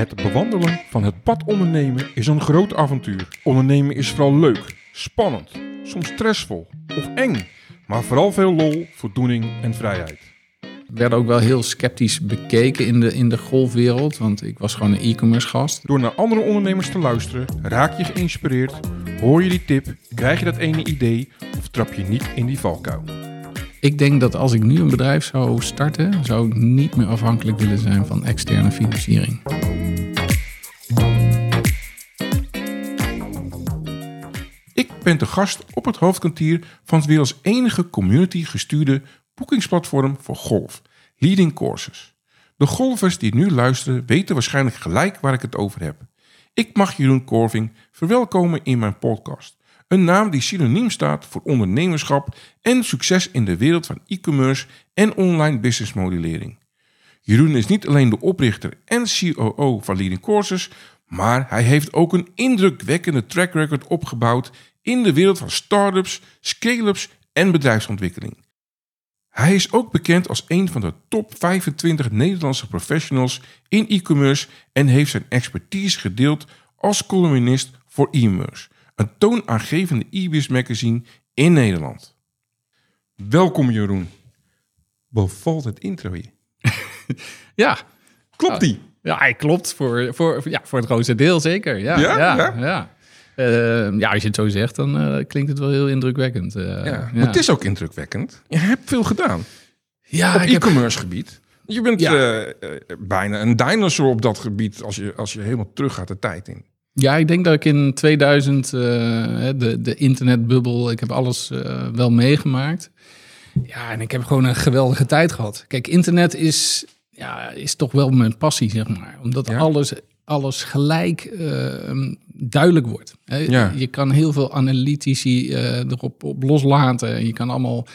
Het bewandelen van het pad ondernemen is een groot avontuur. Ondernemen is vooral leuk, spannend, soms stressvol of eng, maar vooral veel lol, voldoening en vrijheid. werd ook wel heel sceptisch bekeken in de, in de golfwereld. Want ik was gewoon een e-commerce gast. Door naar andere ondernemers te luisteren, raak je geïnspireerd, hoor je die tip, krijg je dat ene idee of trap je niet in die valkuil. Ik denk dat als ik nu een bedrijf zou starten, zou ik niet meer afhankelijk willen zijn van externe financiering. Ik ben te gast op het hoofdkwartier van het werelds enige community gestuurde boekingsplatform voor golf, Leading Courses. De golfers die nu luisteren weten waarschijnlijk gelijk waar ik het over heb. Ik mag Jeroen Korving verwelkomen in mijn podcast. Een naam die synoniem staat voor ondernemerschap en succes in de wereld van e-commerce en online business modellering. Jeroen is niet alleen de oprichter en COO van Leading Courses, maar hij heeft ook een indrukwekkende track record opgebouwd in de wereld van start-ups, scale-ups en bedrijfsontwikkeling. Hij is ook bekend als een van de top 25 Nederlandse professionals in e-commerce en heeft zijn expertise gedeeld als columnist voor e-commerce, een toonaangevende e-biz magazine in Nederland. Welkom Jeroen. Bevalt het intro je? Ja, Klopt die? ja hij klopt voor, voor, ja, voor het grootste deel zeker. Ja, Ja? ja, Ja? Ja. Eh, ja, als je het zo zegt, dan eh, klinkt het wel heel indrukwekkend. eh, Ja, maar het is ook indrukwekkend. Je hebt veel gedaan ja, op heb- e-commerce gebied. Je bent Ja. eh, bijna een dinosaur op dat gebied als je, als je helemaal terug gaat de tijd in. Ja, ik denk dat ik in 2000, eh, hè, de, de internetbubbel, ik heb alles wel meegemaakt. Ja, en ik heb gewoon een geweldige tijd gehad. Kijk, internet is, ja, is toch wel mijn passie, zeg maar. Omdat Ja. alles, alles gelijk eh, duidelijk wordt. Hè. Ja. Je kan heel veel analytici eh, erop op loslaten. En je kan allemaal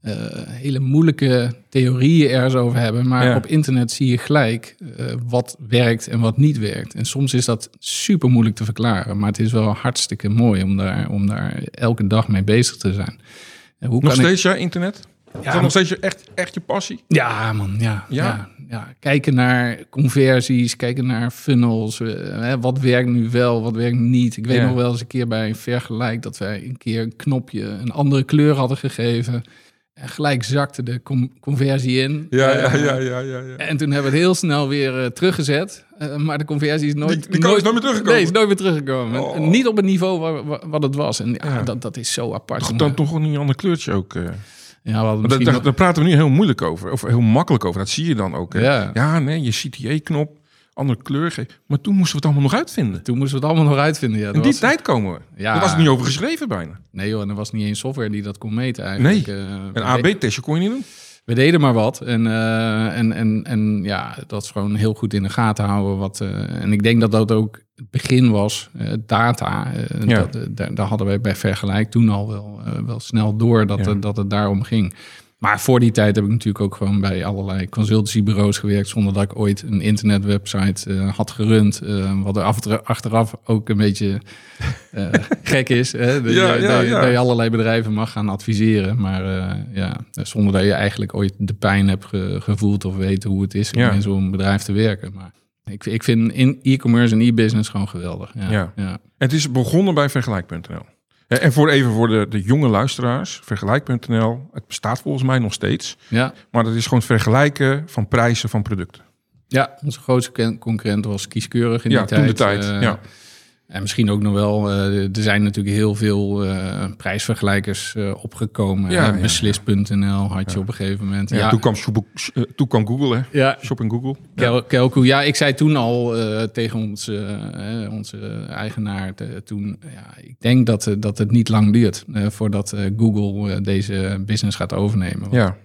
eh, hele moeilijke theorieën ergens over hebben. Maar Ja. op internet zie je gelijk eh, wat werkt en wat niet werkt. En soms is dat super moeilijk te verklaren. Maar het is wel hartstikke mooi om daar, om daar elke dag mee bezig te zijn. En hoe Nog kan ik- steeds ja, internet? is dat nog steeds je, echt, echt je passie? ja, man, ja. Ja? ja? Ja, Kijken naar conversies, kijken naar funnels. eh, hè, wat werkt nu wel, wat werkt niet. Ik weet Ja. nog wel eens een keer bij een vergelijk dat wij een keer een knopje een andere kleur hadden gegeven. En gelijk zakte de com- conversie in. Eh, ja, ja, ja. ja. En toen hebben we het heel snel weer eh, teruggezet. Maar de conversie is nooit... Die- die is nooit meer teruggekomen? Nee, is nooit meer teruggekomen. Oh. En Niet op het niveau waar, waar- wat het was. En ja, Ja. Dat, dat is zo apart. Dan toch niet een ander kleurtje ook. Ja, we hadden Maar misschien daar, praten we nu heel moeilijk over. Of heel makkelijk over. Dat zie je dan ook. Hè? Ja. ja, nee, je CTA-knop, andere kleur. Maar toen moesten we het allemaal nog uitvinden. Toen moesten we het allemaal nog uitvinden. Ja, In die was- tijd komen we. Ja. Daar was het niet over geschreven bijna. Nee joh, en er was niet eens software die dat kon meten eigenlijk. Nee. Eh, Een AB-testje kon je niet doen. We deden maar wat. En, eh, en, en, en ja, dat is gewoon heel goed in de gaten houden. Wat, eh, en ik denk dat dat ook het begin was. eh, data, Ja. dat, daar, daar hadden wij bij Vergelijk toen al wel, wel snel door dat, Ja. dat het daarom ging. Maar voor die tijd heb ik natuurlijk ook gewoon bij allerlei consultancybureaus gewerkt... zonder dat ik ooit een internetwebsite eh, had gerund. eh, wat er af- achteraf ook een beetje eh, gek is. Hè? Dat, Ja, je, ja, dat, je, ja. dat je allerlei bedrijven mag gaan adviseren. Maar ja, zonder dat je eigenlijk ooit de pijn hebt ge- gevoeld... of weet hoe het is om Ja. in zo'n bedrijf te werken. Maar ik, ik vind in e-commerce en e-business gewoon geweldig. Ja, Ja. ja. Het is begonnen bij vergelijk.nl. Eh, En voor even voor de, de jonge luisteraars. Vergelijk.nl, het bestaat volgens mij nog steeds. ja. Maar dat is gewoon het vergelijken van prijzen van producten. Ja, onze grootste concurrent was kieskeurig in Ja, die toen tijd. de tijd, Eh, ja. En misschien ook nog wel, eh, er zijn natuurlijk heel veel eh, prijsvergelijkers eh, opgekomen. Ja, Beslis.nl had je op een gegeven moment. Ja, Toen, kwam, Shop- toen kwam Google, hè? ja, Shopping Google. Kel. Ja, ik zei toen al tegen onze, onze eigenaar toen... Ja, ik denk dat, dat het niet lang duurt voordat Google deze business gaat overnemen. Want Ja,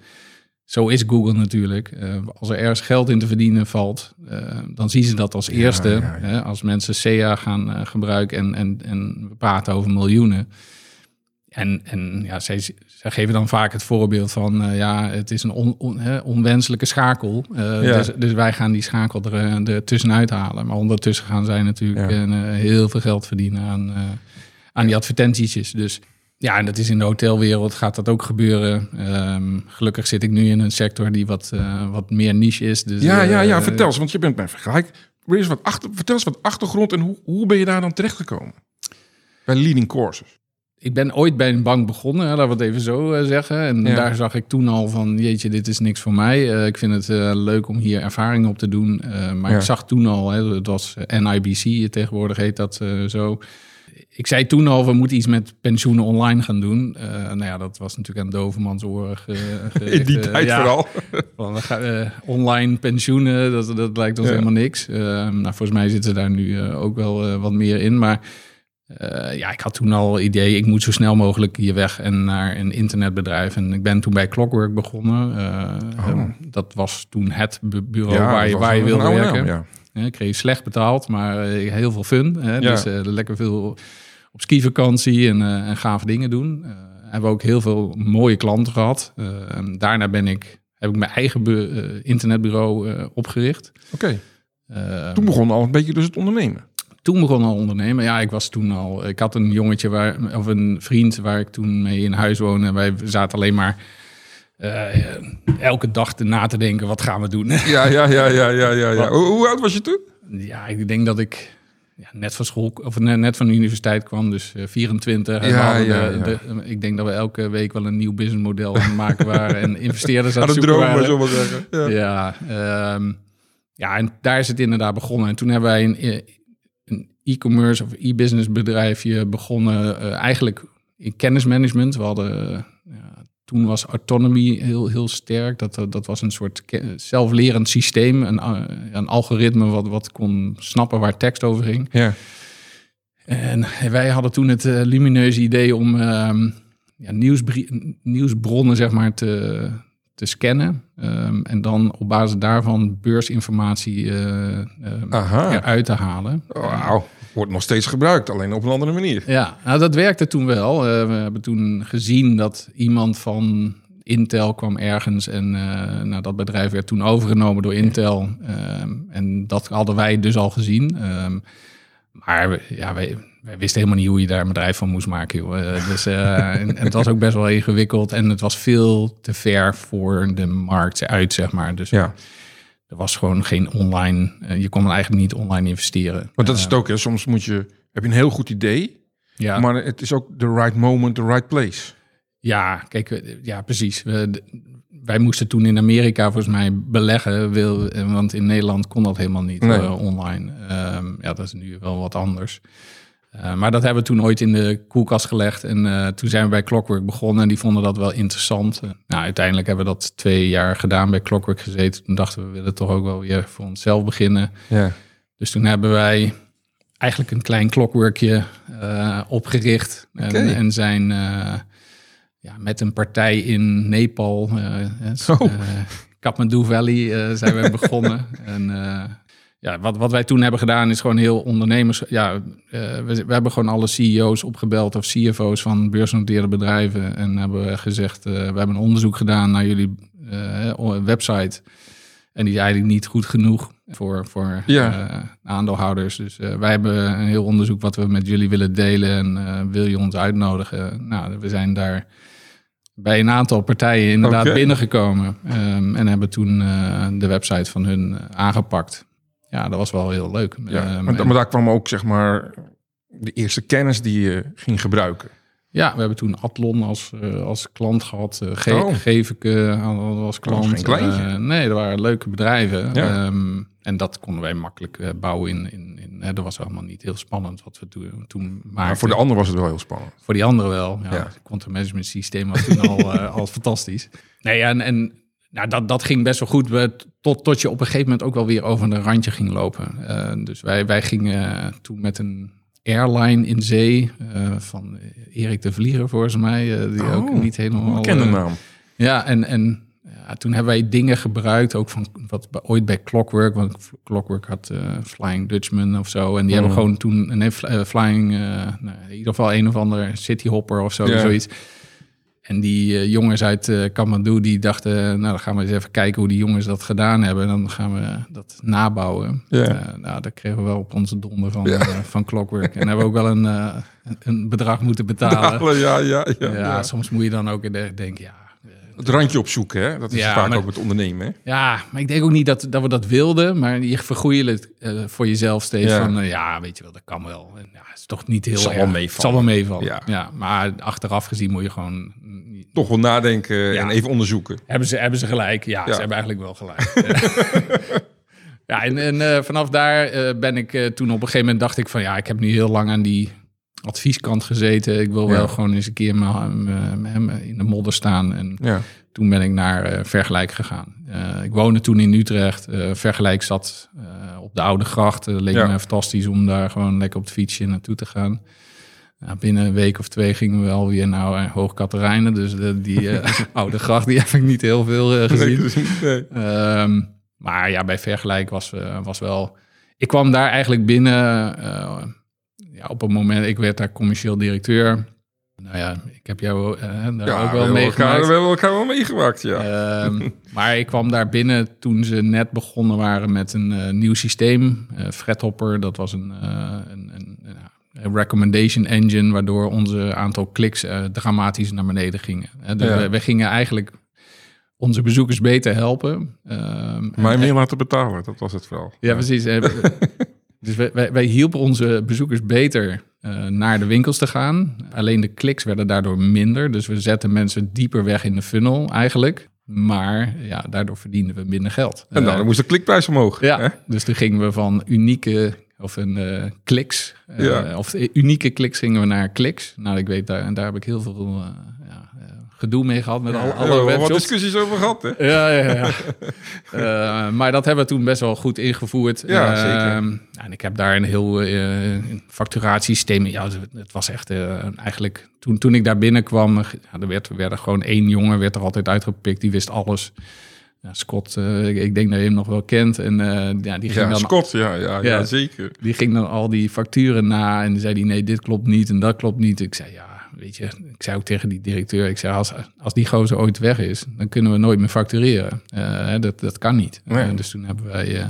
Zo is Google natuurlijk. Eh, als er ergens geld in te verdienen valt, eh, dan zien ze dat als eerste. ja, ja. Hè, als mensen SEA gaan eh, gebruiken en, en, en we praten over miljoenen. En, en ja, zij, zij geven dan vaak het voorbeeld van, ja, het is een on, on- hè, onwenselijke schakel. Dus, dus wij gaan die schakel er, er tussenuit halen. Maar ondertussen gaan zij natuurlijk heel veel geld verdienen aan, aan die advertentietjes. Dus ja, en dat is in de hotelwereld gaat dat ook gebeuren. Ehm, gelukkig zit ik nu in een sector die wat, eh, wat meer niche is. Dus, ja, ja, ja. eh, vertel eens, want je bent bij vergelijk. wat achter, vertel eens wat achtergrond en hoe, hoe ben je daar dan terechtgekomen? Bij Leading Courses. Ik ben ooit bij een bank begonnen, hè, laten we het even zo eh, zeggen. En Ja. daar zag ik toen al van, jeetje, dit is niks voor mij. Ik vind het leuk om hier ervaring op te doen. Maar Ja. ik zag toen al, hè, het was NIBC, tegenwoordig heet dat zo. Ik zei toen al, we moeten iets met pensioenen online gaan doen. Eh, nou ja, dat was natuurlijk aan dovermans oren. In die tijd ja, vooral. van, we gaan, eh, online pensioenen, dat, dat lijkt ons Ja. helemaal niks. Eh, nou, volgens mij zitten daar nu ook wel wat meer in. Maar ja, ik had toen al het idee, ik moet zo snel mogelijk hier weg en naar een internetbedrijf. En ik ben toen bij Clockwork begonnen. Oh. dat was toen het bu- bureau Ja, waar je, waar je wilde werken. Ik kreeg slecht betaald, maar eh, heel veel fun. Hè? Ja. Dus eh, lekker veel op skivakantie en, eh en gave dingen doen. Hebben we ook heel veel mooie klanten gehad. Eh, daarna ben ik, heb ik mijn eigen bu- internetbureau opgericht. Oké, toen begon al een beetje dus het ondernemen. toen begon al ondernemen. Ja, ik was toen al. Ik had een jongetje waar, of een vriend waar ik toen mee in huis woonde. En wij zaten alleen maar eh, elke dag te na te denken: wat gaan we doen? Ja, ja, ja, ja, ja, ja. ja. Hoe, hoe oud was je toen? Ja, ik denk dat ik ja, net van school of net van de universiteit kwam, dus eh, 24. En Ja, hadden ja, de- ja. de- ik denk dat we elke week wel een nieuw businessmodel aan het maken waren en investeerders aan het zoeken dromen, waren. we zeggen. Ja. Ja, ehm, ja, en daar is het inderdaad begonnen. En toen hebben wij een, eh, een e-commerce of e-business bedrijfje begonnen, eh, eigenlijk in kennismanagement. We hadden, eh, toen was autonomy heel, heel sterk. Dat, dat was een soort zelflerend systeem, een, eh, een algoritme wat, wat kon snappen waar tekst over ging. Ja. En wij hadden toen het eh, lumineuze idee om ehm, ja, nieuwsbronnen zeg maar, te, te scannen. Ehm, en dan op basis daarvan beursinformatie eh, Aha. eruit te halen. Wordt nog steeds gebruikt, alleen op een andere manier. Ja, nou, dat werkte toen wel. Eh, we hebben toen gezien dat iemand van Intel kwam ergens en eh, nou, dat bedrijf werd toen overgenomen door Intel. Ehm, en dat hadden wij dus al gezien. Ehm, maar ja, wij, wij wisten helemaal niet hoe je daar een bedrijf van moest maken. Joh. Eh, dus, en, en het was ook best wel ingewikkeld en het was veel te ver voor de markt uit, zeg maar. Dus Ja. Er was gewoon geen online, eh, je kon eigenlijk niet online investeren. Want dat is het ook, hè. Soms moet je, heb je een heel goed idee, Ja. maar het is ook the right moment, the right place. Ja, kijk, eh, ja, precies. We, wij moesten toen in Amerika volgens mij beleggen, wil, eh, want in Nederland kon dat helemaal niet Nee. eh, online. Ehm, ja, dat is nu wel wat anders. Eh, maar dat hebben we toen ooit in de koelkast gelegd. En eh, toen zijn we bij Clockwork begonnen en die vonden dat wel interessant. Eh, nou, uiteindelijk hebben we dat twee jaar gedaan bij Clockwork gezeten. Toen dachten we, we willen toch ook wel weer voor onszelf beginnen. Ja. Dus toen hebben wij eigenlijk een klein clockworkje opgericht. En, en zijn ja, met een partij in Nepal, Oh. Kathmandu Valley, zijn we begonnen. En ja, wat, wat wij toen hebben gedaan is gewoon heel ondernemers. Ja, eh, we, we hebben gewoon alle CEO's opgebeld of CFO's van beursgenoteerde bedrijven. En hebben gezegd, eh, we hebben een onderzoek gedaan naar jullie eh, website. En die is eigenlijk niet goed genoeg voor, voor Ja. aandeelhouders. Dus wij hebben een heel onderzoek wat we met jullie willen delen. En wil je ons uitnodigen? Nou, we zijn daar bij een aantal partijen inderdaad binnengekomen. Ehm, en hebben toen de website van hun aangepakt. Ja, dat was wel heel leuk. Ja. Ehm, maar, en- maar daar kwam ook, zeg maar, de eerste kennis die je ging gebruiken. Ja, we hebben toen Atlon als, eh, als klant gehad. eh Ge Oh. Geveke als klant. Eh, nee, er waren leuke bedrijven. Ja. Ehm, en dat konden wij makkelijk eh, bouwen in. in, in hè, dat was allemaal niet heel spannend wat we toen, toen maakten. Maar voor de ander was het wel heel spannend. Voor die anderen wel. Ja, Ja. Het content management systeem was toen al, eh, al fantastisch. Nee, en, en nou, dat, dat ging best wel goed. We, tot, tot je op een gegeven moment ook wel weer over een randje ging lopen. Eh, dus wij, wij gingen toen met een airline in zee eh, van Erik de Vlieger volgens mij. eh, die Oh, ook niet helemaal... Bekende eh, naam. ja, en, en ja, toen hebben wij dingen gebruikt, ook van wat ooit bij Clockwork, want Clockwork had eh, Flying Dutchman of zo. En die hebben Mhm. gewoon toen een Flying, eh, nou, in ieder geval een of ander City Hopper of zo, zoiets. En die eh, jongens uit eh Kathmandu, die dachten, nou dan gaan we eens even kijken hoe die jongens dat gedaan hebben. En dan gaan we dat nabouwen. Eh, nou, daar kregen we wel op onze donder van, eh, van Clockwork. En hebben we ook wel een, eh, een bedrag moeten betalen. Ja, ja, ja, ja. Ja, soms moet je dan ook in de- denken, ja, eh, Het randje opzoeken, hè? Dat is Ja, vaak maar- ook met ondernemen, hè? Ja, maar ik denk ook niet dat, dat we dat wilden. Maar je vergoeien het eh, voor jezelf steeds Ja. van... eh, ja, weet je wel, dat kan wel. En, ja, het is toch niet heel Zal erg. wel Het meevallen. zal wel meevallen. Ja. Ja. maar achteraf gezien moet je gewoon... Toch wel nadenken en even onderzoeken. Hebben ze, hebben ze gelijk? Ja, ze hebben eigenlijk wel gelijk. ja, en, en eh, vanaf daar ben ik toen op een gegeven moment dacht ik van... ja, ik heb nu heel lang aan die advieskant gezeten. Ik wil Ja. wel gewoon eens een keer mijn- mijn in de modder staan. En Ja. toen ben ik naar eh, Vergelijk gegaan. Eh, ik woonde toen in Utrecht. Eh, Vergelijk zat op de Oude Gracht. Het leek Ja. me fantastisch om daar gewoon lekker op het fietsje naartoe te gaan. Nou, binnen een week of twee gingen we alweer naar uh, Hoog Katerijnen. Dus de, die Oude Gracht die heb ik niet heel veel gezien. Nee. Ehm, maar ja, bij Vergelijk was, was wel... Ik kwam daar eigenlijk binnen ja, op een moment... Ik werd daar commercieel directeur. Nou ja, ik heb jou eh, daar Ja, ook we wel elkaar, meegemaakt. we hebben elkaar wel meegemaakt, ja. Ehm, maar ik kwam daar binnen toen ze net begonnen waren met een eh, nieuw systeem. eh Fredhopper, dat was een, een, een, een recommendation engine... waardoor onze aantal kliks dramatisch naar beneden gingen. Dus Ja. we, we gingen eigenlijk onze bezoekers beter helpen. Ehm, Mij en- meer laten betalen, dat was het wel. ja, precies. Dus wij, wij, wij hielpen onze bezoekers beter eh, naar de winkels te gaan. Alleen de kliks werden daardoor minder. Dus we zetten mensen dieper weg in de funnel eigenlijk. Maar ja, daardoor verdienden we minder geld. En dan Eh, moest de klikprijs omhoog. hè? ja, dus toen gingen we van unieke of een eh, kliks. Ja. Of unieke kliks gingen we naar kliks. Nou, ik weet daar, en daar heb ik heel veel ja, gedoe mee gehad met al, Ja, alle wel wat discussies over gehad, hè? Ja, ja, ja. Eh, maar dat hebben we toen best wel goed ingevoerd. Ja, Eh, zeker. En ik heb daar een heel eh, facturatiesysteem. Ja, het- was echt eigenlijk... Toen, toen ik daar binnenkwam, ja, er werd, werd er gewoon één jongen werd er altijd uitgepikt. Die wist alles. Ja, Scott, ik, ik denk dat je hem nog wel kent. En ja, die ging Ja, dan Scott, ja, ja, ja. Zeker. die ging dan al die facturen na en zei hij, nee, dit klopt niet en dat klopt niet. Ik zei, ja, weet je, ik zei ook tegen die directeur, ik zei, als, als die gozer ooit weg is, dan kunnen we nooit meer factureren. Eh, dat, dat kan niet. Nee. Eh, dus toen hebben wij eh,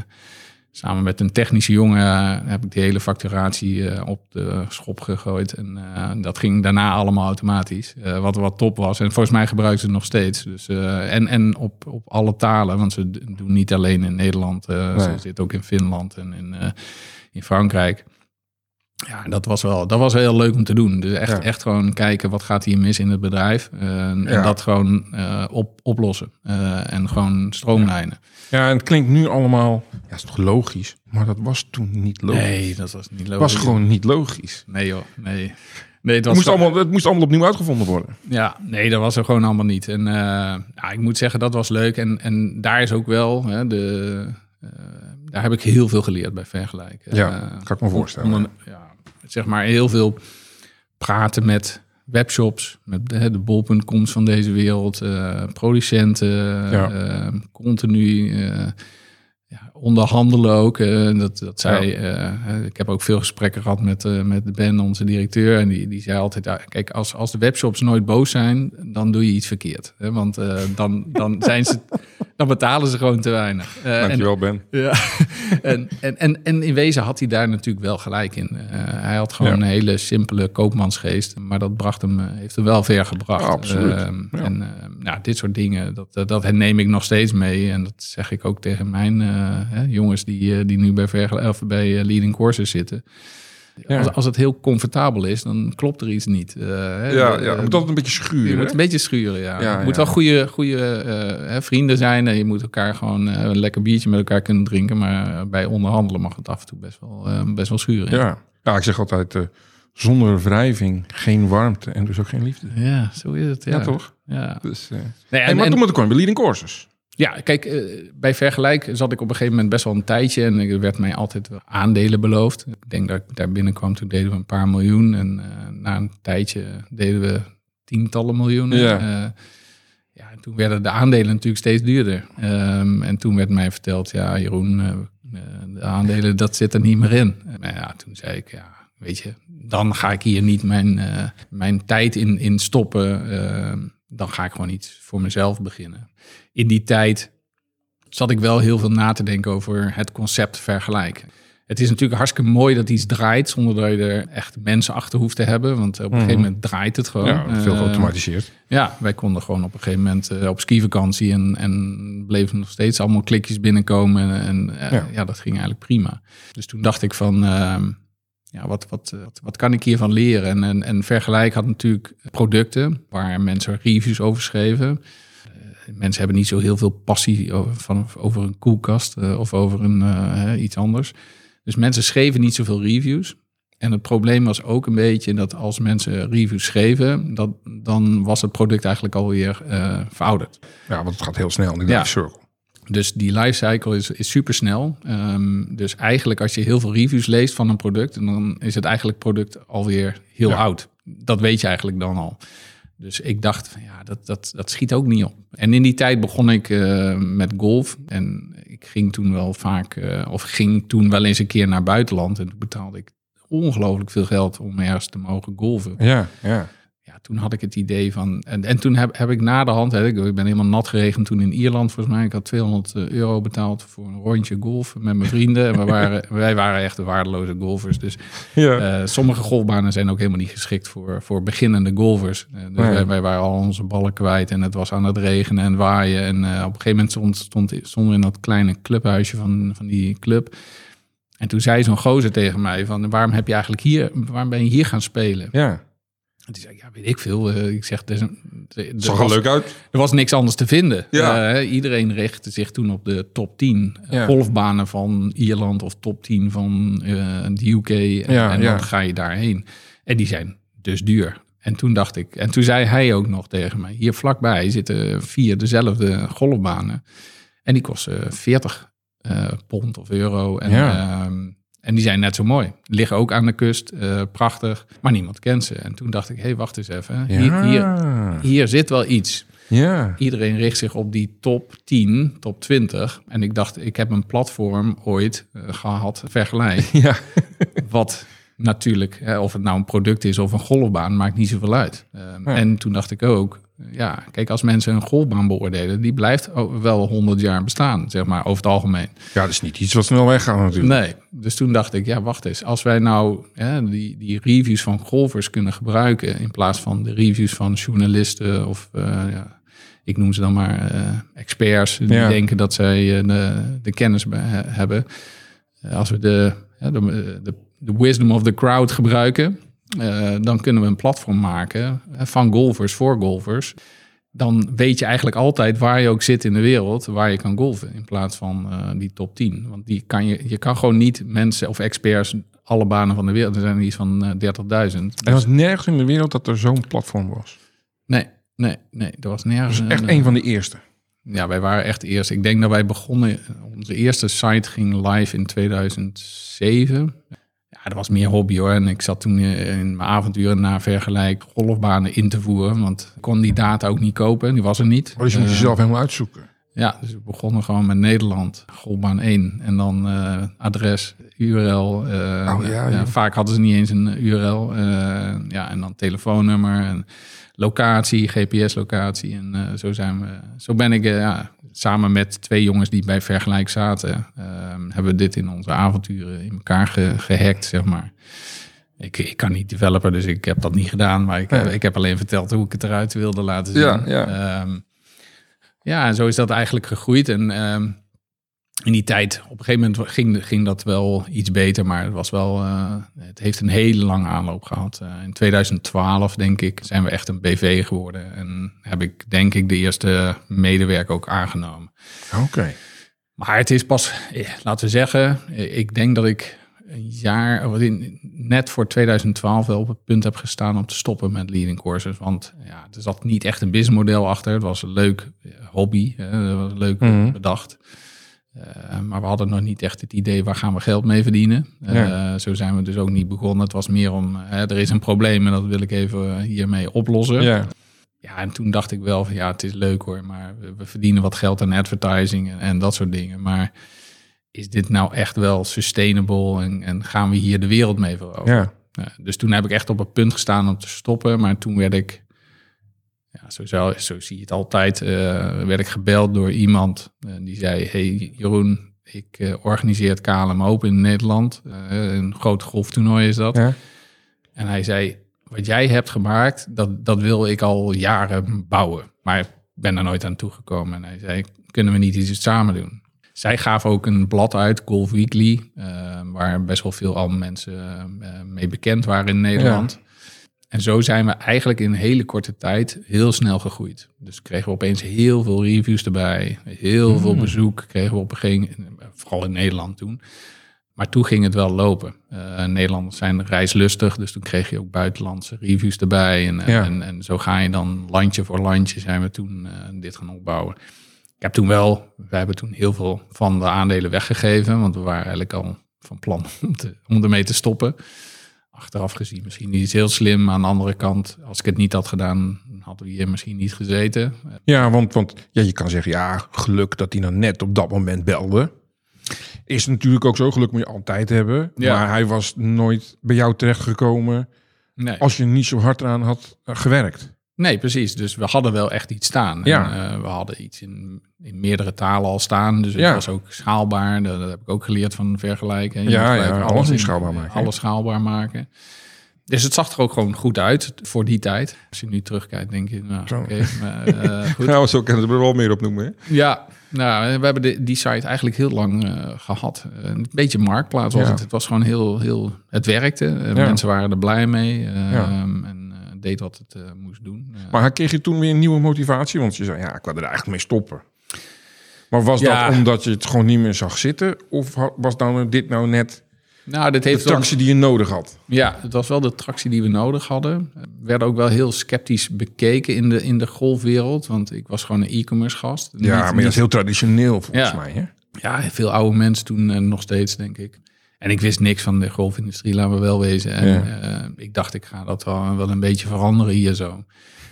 samen met een technische jongen, heb ik die hele facturatie op de schop gegooid. En dat ging daarna allemaal automatisch, wat, wat top was. En volgens mij gebruiken ze het nog steeds. Dus, en en op, op alle talen, want ze doen niet alleen in Nederland, Nee. ze zitten ook in Finland en in, in Frankrijk. Ja, dat was wel dat was heel leuk om te doen. Dus echt, Ja. echt gewoon kijken wat gaat hier mis in het bedrijf. eh, en Ja. dat gewoon eh, op, oplossen. eh, en gewoon stroomlijnen. Ja, en het klinkt nu allemaal... Ja, is toch logisch? Maar dat was toen niet logisch. Nee, dat was niet het logisch. was gewoon niet logisch. Nee joh, nee. Nee, het Het was moest, gewoon- allemaal, het moest allemaal opnieuw uitgevonden worden. Ja, nee, dat was er gewoon allemaal niet. En ja, ik moet zeggen, dat was leuk. En, en daar is ook wel, hè, de, daar heb ik heel veel geleerd bij Vergelijk. Ja, kan ik me voorstellen. ja, zeg maar heel veel praten met webshops, met de, de bol.coms van deze wereld, eh, producenten, Ja. eh, continu eh, ja, onderhandelen ook. eh, dat, dat zij, eh, ik heb ook veel gesprekken gehad met, eh, met Ben, onze directeur, en die, die zei altijd, kijk, als, als de webshops nooit boos zijn, dan doe je iets verkeerd. Hè? Want dan, dan, zijn ze, dan betalen ze gewoon te weinig. En- Dankjewel, Ben. ja, en, en, en, en in wezen had hij daar natuurlijk wel gelijk in. Hij had gewoon Ja. een hele simpele koopmansgeest, maar dat bracht hem, heeft hem wel ver gebracht. Ja, absoluut. Ehm. En eh, nou, dit soort dingen, dat, dat, neem ik nog steeds mee. En dat zeg ik ook tegen mijn hè, jongens die, eh, die nu bij, vergel- of bij eh, Leading Courses zitten. Ja. Als, als het heel comfortabel is, dan klopt er iets niet. Eh, hè, Ja, de- ja, het moet altijd een beetje schuren. je moet een beetje schuren, ja. Ja, je moet wel goede, goede eh, vrienden zijn. En je moet elkaar gewoon eh, een lekker biertje met elkaar kunnen drinken. Maar bij onderhandelen mag het af en toe best wel, eh, best wel schuren. Ja. ja, ik zeg altijd, eh, zonder wrijving geen warmte en dus ook geen liefde. Ja, zo is het. Ja, Ja, toch? Ja, Dus, eh nee, hey, en, maar en- toen moet ik gewoon bij Leading Courses. Ja kijk, eh, bij Vergelijk zat ik op een gegeven moment best wel een tijdje. En er werd mij altijd aandelen beloofd. Ik denk dat ik daar binnenkwam, toen deden we een paar miljoen. En eh, na een tijdje deden we tientallen miljoenen. Ja. Eh, ja, toen werden de aandelen natuurlijk steeds duurder. Ehm, en toen werd mij verteld, ja Jeroen, de aandelen, dat zit er niet meer in. Maar ja, toen zei ik, ja, weet je, dan ga ik hier niet mijn, mijn tijd in, in stoppen. Ehm, dan ga ik gewoon iets voor mezelf beginnen. In die tijd zat ik wel heel veel na te denken over het concept vergelijk. het is natuurlijk hartstikke mooi dat iets draait zonder dat je er echt mensen achter hoeft te hebben. Want op een gegeven moment draait het gewoon. Mhm. Ja, veel Eh, geautomatiseerd. ja, wij konden gewoon op een gegeven moment eh, op skivakantie en, en bleven nog steeds allemaal klikjes binnenkomen. En, en eh, Ja. ja. dat ging eigenlijk prima. Dus toen dacht ik van, ehm, ja, wat, wat, eh, wat, wat kan ik hiervan leren? En, en, en Vergelijk had natuurlijk producten waar mensen reviews over schreven. Eh, mensen hebben niet zo heel veel passie over, van, over een koelkast eh, of over een, iets anders. Dus mensen schreven niet zoveel reviews. En het probleem was ook een beetje dat als mensen reviews schreven, dat, dan was het product eigenlijk alweer verouderd. Ja, want het gaat heel snel in de Ja. circle. Dus die lifecycle is, is super snel. dus eigenlijk als je heel veel reviews leest van een product, dan is het eigenlijk product alweer heel Ja. oud. Dat weet je eigenlijk dan al. Dus ik dacht, van, ja, dat, dat, dat schiet ook niet op. En in die tijd begon ik eh, met golf. En ik ging toen wel vaak, eh, of ging toen wel eens een keer naar buitenland. En toen betaalde ik ongelooflijk veel geld om ergens te mogen golven. Ja, ja. Ja, toen had ik het idee van. En, en toen heb, heb ik na de hand. Hè, ik, ik ben helemaal nat geregend toen in Ierland, volgens mij. Ik had 200 euro betaald voor een rondje golf met mijn vrienden. En we waren, wij waren echt de waardeloze golfers. Dus ja. eh, sommige golfbanen zijn ook helemaal niet geschikt voor, voor beginnende golfers. Eh, dus wij, wij waren al onze ballen kwijt en het was aan het regenen en waaien. En eh, op een gegeven moment stond, stond, stonden we in dat kleine clubhuisje van, van die club. En toen zei zo'n gozer tegen mij van, waarom heb je eigenlijk hier, waarom ben je hier gaan spelen? ja. En toen zei ja, weet ik veel. Eh, ik zeg, er, is een- er, Zag er was, leuk uit. er was niks anders te vinden. Ja. Eh, iedereen richtte zich toen op de top 10 Ja. golfbanen van Ierland of top 10 van eh, de UK. En, Ja, en dan ga je daarheen. En die zijn dus duur. En toen dacht ik, en toen zei hij ook nog tegen mij, hier vlakbij zitten vier dezelfde golfbanen. En die kosten 40 eh, pond of euro. En, Ja. ehm, en die zijn net zo mooi. Liggen ook aan de kust, eh, prachtig. Maar niemand kent ze. En toen dacht ik, hé, hey, wacht eens even. Hier, Ja. hier, hier zit wel iets. Ja. Iedereen richt zich op die top 10, top 20. En ik dacht, ik heb een platform ooit eh, gehad, vergelijk. Ja. Wat natuurlijk, hè, of het nou een product is of een golfbaan, maakt niet zoveel uit. Ehm, Ja. En toen dacht ik ook, ja, kijk, als mensen een golfbaan beoordelen, die blijft wel 100 jaar bestaan, zeg maar, over het algemeen. Ja, dat is niet iets wat snel weggaat natuurlijk. Nee, dus toen dacht ik, ja, wacht eens. Als wij nou die, die reviews van golfers kunnen gebruiken... in plaats van de reviews van journalisten of... eh, ja, ik noem ze dan maar eh, experts... die Ja. denken dat zij eh, de, de kennis be- he- hebben. Als we de, de, de wisdom of the crowd gebruiken... eh, dan kunnen we een platform maken eh, van golfers voor golfers dan weet je eigenlijk altijd waar je ook zit in de wereld, waar je kan golven. In plaats van eh, die top 10. Want die kan je, je kan gewoon niet mensen of experts alle banen van de wereld. Er zijn er iets van eh, 30.000. Er was nergens in de wereld dat er zo'n platform was. Nee, nee, nee. Er was nergens. Dat is echt een- een van de eerste. Ja, wij waren echt eerst. Ik denk dat wij begonnen. Onze eerste site ging live in 2007. Dat was meer hobby hoor. En ik zat toen eh, in mijn avonturen naar vergelijk golfbanen in te voeren. Want ik kon die data ook niet kopen. Die was er niet. Maar dus je moet Eh, jezelf helemaal uitzoeken. Ja, dus we begonnen gewoon met Nederland, golfbaan 1. En dan eh, adres, URL. Oh, ja, vaak hadden ze niet eens een URL. ja, en dan telefoonnummer en locatie, GPS-locatie. En zo, zijn we, zo ben ik ja, samen met twee jongens die bij Vergelijk zaten... eh, hebben we dit in onze avonturen in elkaar ge- gehackt, zeg maar. Ik, ik kan niet developer, dus ik heb dat niet gedaan. Maar ik, heb, Nee. ik heb alleen verteld hoe ik het eruit wilde laten zien. Ja, ja. Ehm, ja, en zo is dat eigenlijk gegroeid. En ehm, in die tijd, op een gegeven moment ging, ging dat wel iets beter, maar het was wel, eh, het heeft een hele lange aanloop gehad. Eh, in 2012, denk ik, zijn we echt een BV geworden. En heb ik, denk ik, de eerste medewerker ook aangenomen. Oké. Maar het is pas, eh, laten we zeggen, ik denk dat ik een jaar, net voor 2012 wel op het punt heb gestaan om te stoppen met leading courses. Want ja, er zat niet echt een businessmodel achter. Het was een leuk hobby, hè, was leuk Mhm. bedacht. Eh, maar we hadden nog niet echt het idee waar gaan we geld mee verdienen. Eh, Ja. Zo zijn we dus ook niet begonnen. Het was meer om, eh, er is een probleem en dat wil ik even hiermee oplossen. Ja. Ja, en toen dacht ik wel van ja, het is leuk hoor, maar we, we verdienen wat geld aan advertising en, en dat soort dingen. Maar is dit nou echt wel sustainable en, en gaan we hier de wereld mee veroveren? Ja. Ja, dus toen heb ik echt op het punt gestaan om te stoppen, maar toen werd ik, ja, zo, zou, zo zie je het altijd, eh, werd ik gebeld door iemand eh, die zei, hey Jeroen, ik eh, organiseer het KLM Open in Nederland. Een groot golftoernooi is dat. Ja. En hij zei, wat jij hebt gemaakt, dat, dat wil ik al jaren bouwen. Maar ik ben er nooit aan toegekomen. En hij zei, kunnen we niet iets samen doen? Zij gaven ook een blad uit, Golf Weekly, waar best wel veel al mensen mee bekend waren in Nederland. En zo zijn we eigenlijk in een hele korte tijd heel snel gegroeid. Dus kregen we opeens heel veel reviews erbij, heel veel bezoek kregen we op een gegeven vooral in Nederland toen. Maar toen ging het wel lopen. Eh Nederlanders zijn reislustig, dus toen kreeg je ook buitenlandse reviews erbij. En, Ja. en, en zo ga je dan landje voor landje zijn we toen eh, dit gaan opbouwen. Ik heb toen wel, we hebben toen heel veel van de aandelen weggegeven, want we waren eigenlijk al van plan om, te, om ermee te stoppen. Achteraf gezien misschien niet heel slim. Aan de andere kant, als ik het niet had gedaan, hadden we hier misschien niet gezeten. Ja, want, want ja, je kan zeggen, ja, geluk dat hij nou net op dat moment belde. Is natuurlijk ook zo, geluk moet je altijd hebben. Ja. Maar hij was nooit bij jou terechtgekomen Nee. als je niet zo hard eraan had gewerkt. Nee, precies. Dus we hadden wel echt iets staan. Ja. En, eh, we hadden iets in, in meerdere talen al staan. Dus het Ja. was ook schaalbaar. Dat, dat heb ik ook geleerd van vergelijken. Je Ja, ja, alles schaalbaar maken? Alles schaalbaar maken. Dus het zag er ook gewoon goed uit voor die tijd. Als je nu terugkijkt, denk je, nou, Zo. oké. maar, eh, goed. Nou, zo kunnen we er wel meer op noemen. Hè? Ja, nou, we hebben de, die site eigenlijk heel lang eh, gehad. Eh, Een beetje marktplaats was Ja. het. Het was gewoon heel, heel het werkte. Ja. Mensen waren er blij mee. Ja. En eh, deed wat het eh, moest doen. Eh, Maar kreeg je toen weer een nieuwe motivatie? Want je zei, ja, ik wil er eigenlijk mee stoppen. Maar was Ja. dat omdat je het gewoon niet meer zag zitten? Of was nou dit nou net nou, dit de heeft wel- tractie die je nodig had? Ja, het was wel de tractie die we nodig hadden. We werden ook wel heel sceptisch bekeken in de, in de golfwereld. Want ik was gewoon een e-commerce gast. Ja, Niet- maar dat niet- is heel traditioneel volgens Ja. mij. Hè? Ja, veel oude mensen toen en nog steeds, denk ik. En ik wist niks van de golfindustrie, laten we wel wezen. En Ja. eh, ik dacht, ik ga dat wel, wel een beetje veranderen hier zo.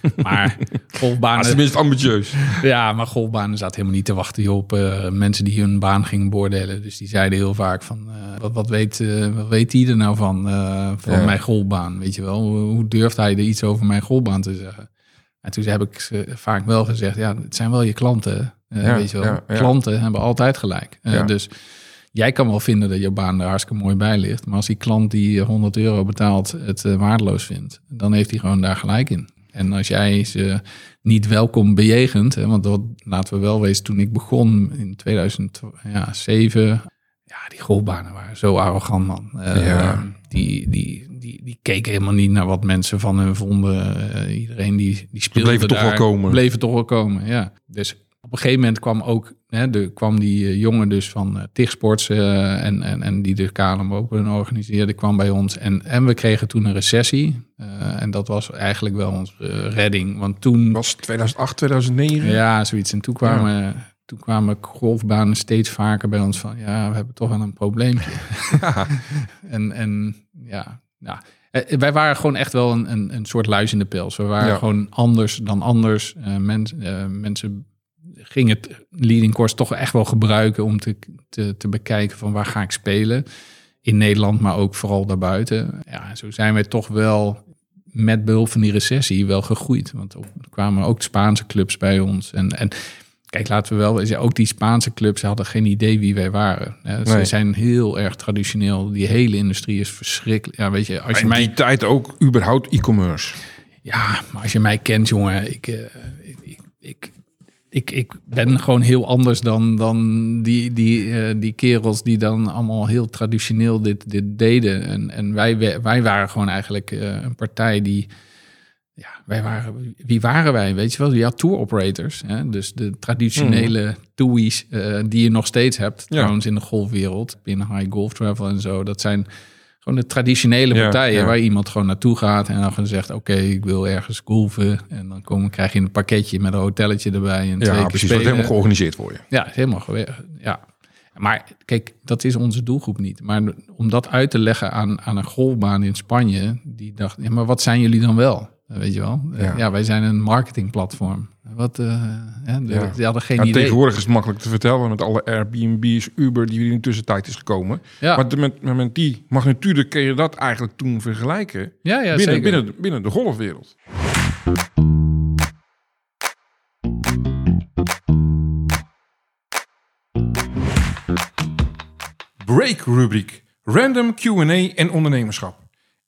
Maar Dat is golfbanen, tenminste ambitieus. ja, maar golfbanen zaten helemaal niet te wachten op eh, mensen die hun baan gingen beoordelen. Dus die zeiden heel vaak van, eh, wat, wat, weet, wat weet die er nou van, van Ja. mijn golfbaan? Weet je wel, hoe, hoe durft hij er iets over mijn golfbaan te zeggen? En toen heb ik eh, vaak wel gezegd, ja, het zijn wel je klanten. Ja, weet je wel, klanten hebben altijd gelijk. Ja. Dus jij kan wel vinden dat je baan er hartstikke mooi bij ligt. Maar als die klant die eh, 100 euro betaalt het eh, waardeloos vindt, dan heeft hij gewoon daar gelijk in. En als jij ze niet welkom bejegent, hè, want dat laten we wel wezen, toen ik begon in 2007, ja, die golfbanen waren zo arrogant, man. Eh, Ja. die, die, die, die keken helemaal niet naar wat mensen van hun vonden. Eh, iedereen die, die speelde bleven toch wel komen. Bleven toch wel komen, ja. Dus op een gegeven moment kwam ook, hè, de, kwam die eh, jongen dus van uh, en, en, en die de KLM Open organiseerde, kwam bij ons. En, en we kregen toen een recessie. En dat was eigenlijk wel onze redding. Want toen was 2008, 2009. ja, zoiets. En toen kwamen, toen kwamen golfbanen steeds vaker bij ons van... ja, we hebben toch wel een probleempje. en, en ja, ja. Wij waren gewoon echt wel een, een, een soort luis in de pels. We waren Ja. gewoon anders dan anders. Mens, eh, mensen gingen het leading course toch echt wel gebruiken... om te, te, te bekijken van waar ga ik spelen. In Nederland, maar ook vooral daarbuiten. Ja, zo zijn wij toch wel met behulp van die recessie wel gegroeid. Want er kwamen ook Spaanse clubs bij ons. En, en kijk, laten we wel wezen, ook die Spaanse clubs hadden geen idee wie wij waren. Hè, Ze Nee. zijn heel erg traditioneel. Die hele industrie is verschrikkelijk. Ja, weet je, als je In mij... die tijd ook überhaupt e-commerce. Ja, maar als je mij kent, jongen, ik, eh, ik, ik, ik, ik, ik ben gewoon heel anders dan, dan die, die, eh, die kerels die dan allemaal heel traditioneel dit, dit deden. En, en wij, wij waren gewoon eigenlijk eh, een partij die. Ja, wij waren, wie waren wij? Weet je wel? Ja, tour operators. Hè? Dus de traditionele toeies eh, die je nog steeds hebt, Ja. trouwens in de golfwereld, binnen high golf travel en zo. Dat zijn gewoon de traditionele partijen ja. waar iemand gewoon naartoe gaat en dan gewoon zegt: Oké, ik wil ergens golven. En dan kom, krijg je een pakketje met een hotelletje erbij en twee Ja, precies. spelen. Wordt helemaal georganiseerd voor je. Ja, helemaal. Ja. Maar kijk, dat is onze doelgroep niet. Maar om dat uit te leggen aan, aan een golfbaan in Spanje, die dacht, ja, maar wat zijn jullie dan wel? Weet je wel? Ja. Ja, wij zijn een marketingplatform. Wat, eh, Ja. die hadden geen Ja, idee. tegenwoordig is het makkelijk te vertellen met alle Airbnb's, Uber die in de tussentijd is gekomen. Ja, Maar met, met die magnitude kun je dat eigenlijk toen vergelijken ja, ja binnen, zeker. binnen, binnen de golfwereld. break-rubriek. Random Q&A en ondernemerschap.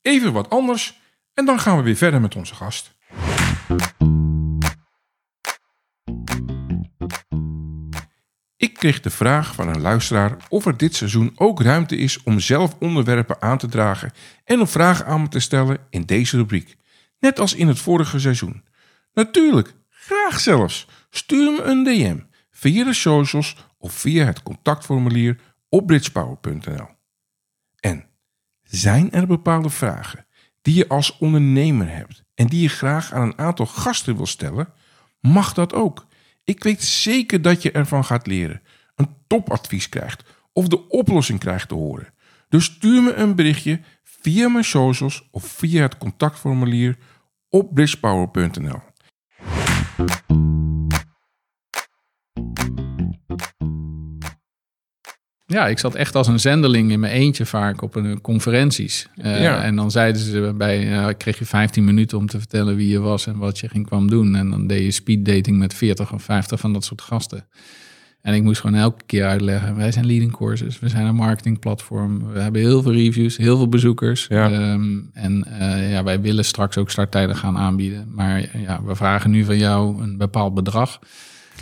Even wat anders en dan gaan we weer verder met onze gast. Ik kreeg de vraag van een luisteraar of er dit seizoen ook ruimte is om zelf onderwerpen aan te dragen en om vragen aan me te stellen in deze rubriek. Net als in het vorige seizoen. Natuurlijk, graag zelfs. Stuur me een DM via de socials of via het contactformulier op bridgepower.nl. En zijn er bepaalde vragen die je als ondernemer hebt en die je graag aan een aantal gasten wil stellen? Mag dat ook. Ik weet zeker dat je ervan gaat leren, een topadvies krijgt of de oplossing krijgt te horen. Dus stuur me een berichtje via mijn socials of via het contactformulier op bridgepower.nl. Ja, ik zat echt als een zendeling in mijn eentje vaak op een conferenties. Uh, Ja. En dan zeiden ze bij, uh, kreeg je 15 minuten om te vertellen wie je was en wat je ging kwam doen. En dan deed je speed dating met 40 of 50 van dat soort gasten. En ik moest gewoon elke keer uitleggen, wij zijn leading courses, we zijn een marketingplatform, we hebben heel veel reviews, heel veel bezoekers. Ja. Ehm, en eh, ja, wij willen straks ook starttijden gaan aanbieden. Maar ja, we vragen nu van jou een bepaald bedrag.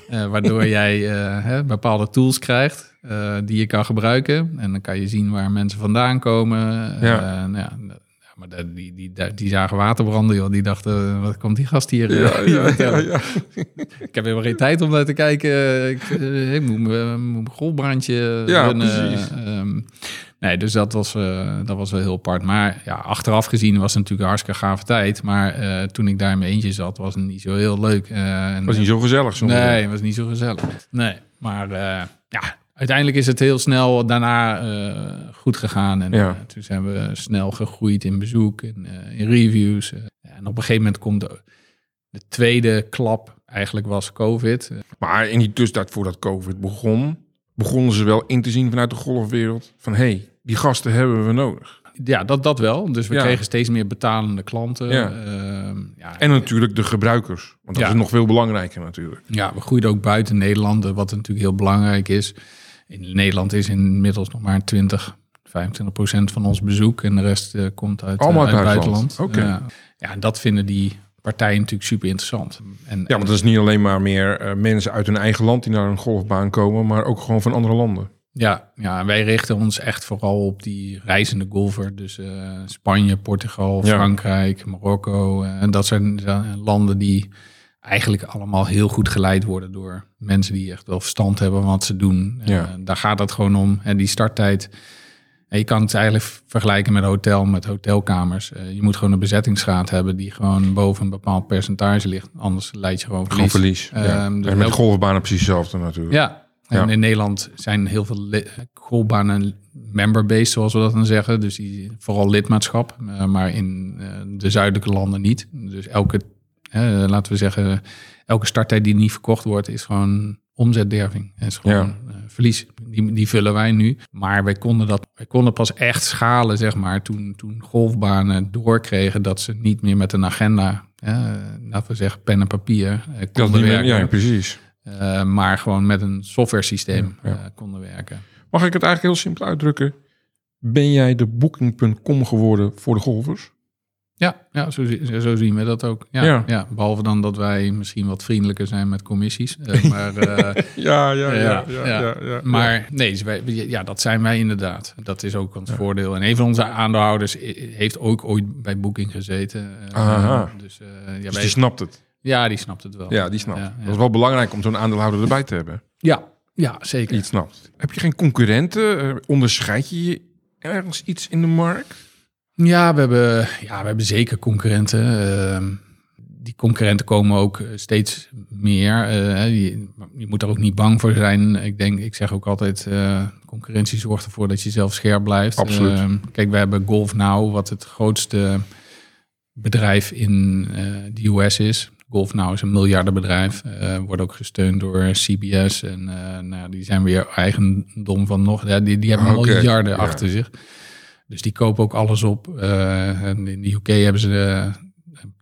Eh, waardoor jij eh, hè, bepaalde tools krijgt eh, die je kan gebruiken. En dan kan je zien waar mensen vandaan komen. Ja. Eh, nou ja, ja, maar die, die, die, die zagen water branden, joh. Die dachten, wat komt die gast hier, eh, hier vertellen? Ik heb helemaal geen tijd om naar te kijken. Ik, eh, ik moet mijn golfbrandje Ja, runnen. precies. Ehm, nee, dus dat was, eh, dat was wel heel apart. Maar ja, achteraf gezien was het natuurlijk een hartstikke gave tijd. Maar eh, toen ik daar in mijn eentje zat, was het niet zo heel leuk. Eh, en, was niet zo gezellig soms. Nee, het was niet zo gezellig. Nee, maar eh, ja, uiteindelijk is het heel snel daarna eh, goed gegaan. En Ja. eh, toen zijn we snel gegroeid in bezoek en eh, in reviews. En op een gegeven moment komt de, de tweede klap, eigenlijk was COVID. Maar in die tussentijd voordat COVID begon, begonnen ze wel in te zien vanuit de golfwereld van hé, hey, die gasten hebben we nodig. ja, dat, dat wel. Dus we Ja. kregen steeds meer betalende klanten. Ja. Ehm, ja, En natuurlijk de gebruikers, want dat is nog veel belangrijker natuurlijk. Ja, we groeiden ook buiten Nederland, wat natuurlijk heel belangrijk is. In Nederland is inmiddels nog maar 20, 25 procent van ons bezoek. En de rest eh, komt uit, Allemaal eh, uit het buitenland. Oké. Ja. ja, en dat vinden die partijen natuurlijk super interessant. En, Ja, want dat is niet alleen maar meer eh, mensen uit hun eigen land die naar een golfbaan komen, maar ook gewoon van andere landen. Ja, ja, wij richten ons echt vooral op die reizende golfer. Dus Spanje, Portugal, Ja. Frankrijk, Marokko. en dat zijn landen die eigenlijk allemaal heel goed geleid worden door mensen die echt wel verstand hebben van wat ze doen. Eh, Ja. daar gaat het gewoon om. En die starttijd. En je kan het eigenlijk vergelijken met hotel, met hotelkamers. Eh, je moet gewoon een bezettingsgraad hebben die gewoon boven een bepaald percentage ligt. Anders leid je gewoon Gewoon verlies. verlies. ja. Ehm, dus en met golfbanen precies hetzelfde natuurlijk. ja, en Ja. in Nederland zijn heel veel golfbanen member-based, zoals we dat dan zeggen. Dus die, vooral lidmaatschap, eh, maar in eh, de zuidelijke landen niet. Dus elke, eh, laten we zeggen, elke starttijd die niet verkocht wordt, is gewoon omzetderving. Het is gewoon eh, verlies. Die, die vullen wij nu. Maar wij konden dat, wij konden pas echt schalen, zeg maar, toen, toen golfbanen doorkregen dat ze niet meer met een agenda, laten we zeggen, pen en papier, eh, Dat konden meer- werken. ja, precies. Uh, maar gewoon met een software systeem ja. uh, konden werken. Mag ik het eigenlijk heel simpel uitdrukken? Ben jij de booking.com geworden voor de golfers? Ja, ja zo, zo zien we dat ook. Ja, Ja. ja. behalve dan dat wij misschien wat vriendelijker zijn met commissies. Uh, maar uh, Ja, ja, ja, ja. maar nee, dus wij, ja, dat zijn wij inderdaad. Dat is ook ons voordeel. En een van onze aandeelhouders heeft ook ooit bij Booking gezeten. Uh, Aha. Dus, uh, ja, Dus wij- die snapt het. ja, die snapt het wel. Ja, die snapt. Ja, het. ja. Dat is wel belangrijk om zo'n aandeelhouder erbij te hebben. Ja, ja, zeker. Die het snapt. Heb je geen concurrenten? Eh, onderscheid je je ergens iets in de markt? Ja, we hebben, ja, we hebben zeker concurrenten. Ehm, die concurrenten komen ook eh, steeds meer. Eh, je, je moet er ook niet bang voor zijn. Ik denk, ik zeg ook altijd, eh, concurrentie zorgt ervoor dat je zelf scherp blijft. Absoluut. Ehm, kijk, we hebben Golf Now, wat het grootste bedrijf in de US is. Golf Now is een miljardenbedrijf. wordt ook gesteund door CBS. En nou, die zijn weer eigendom van nog. Ja, die, die hebben Oké, miljarden ja. achter zich. Dus die kopen ook alles op. Eh, en in de UK hebben ze eh,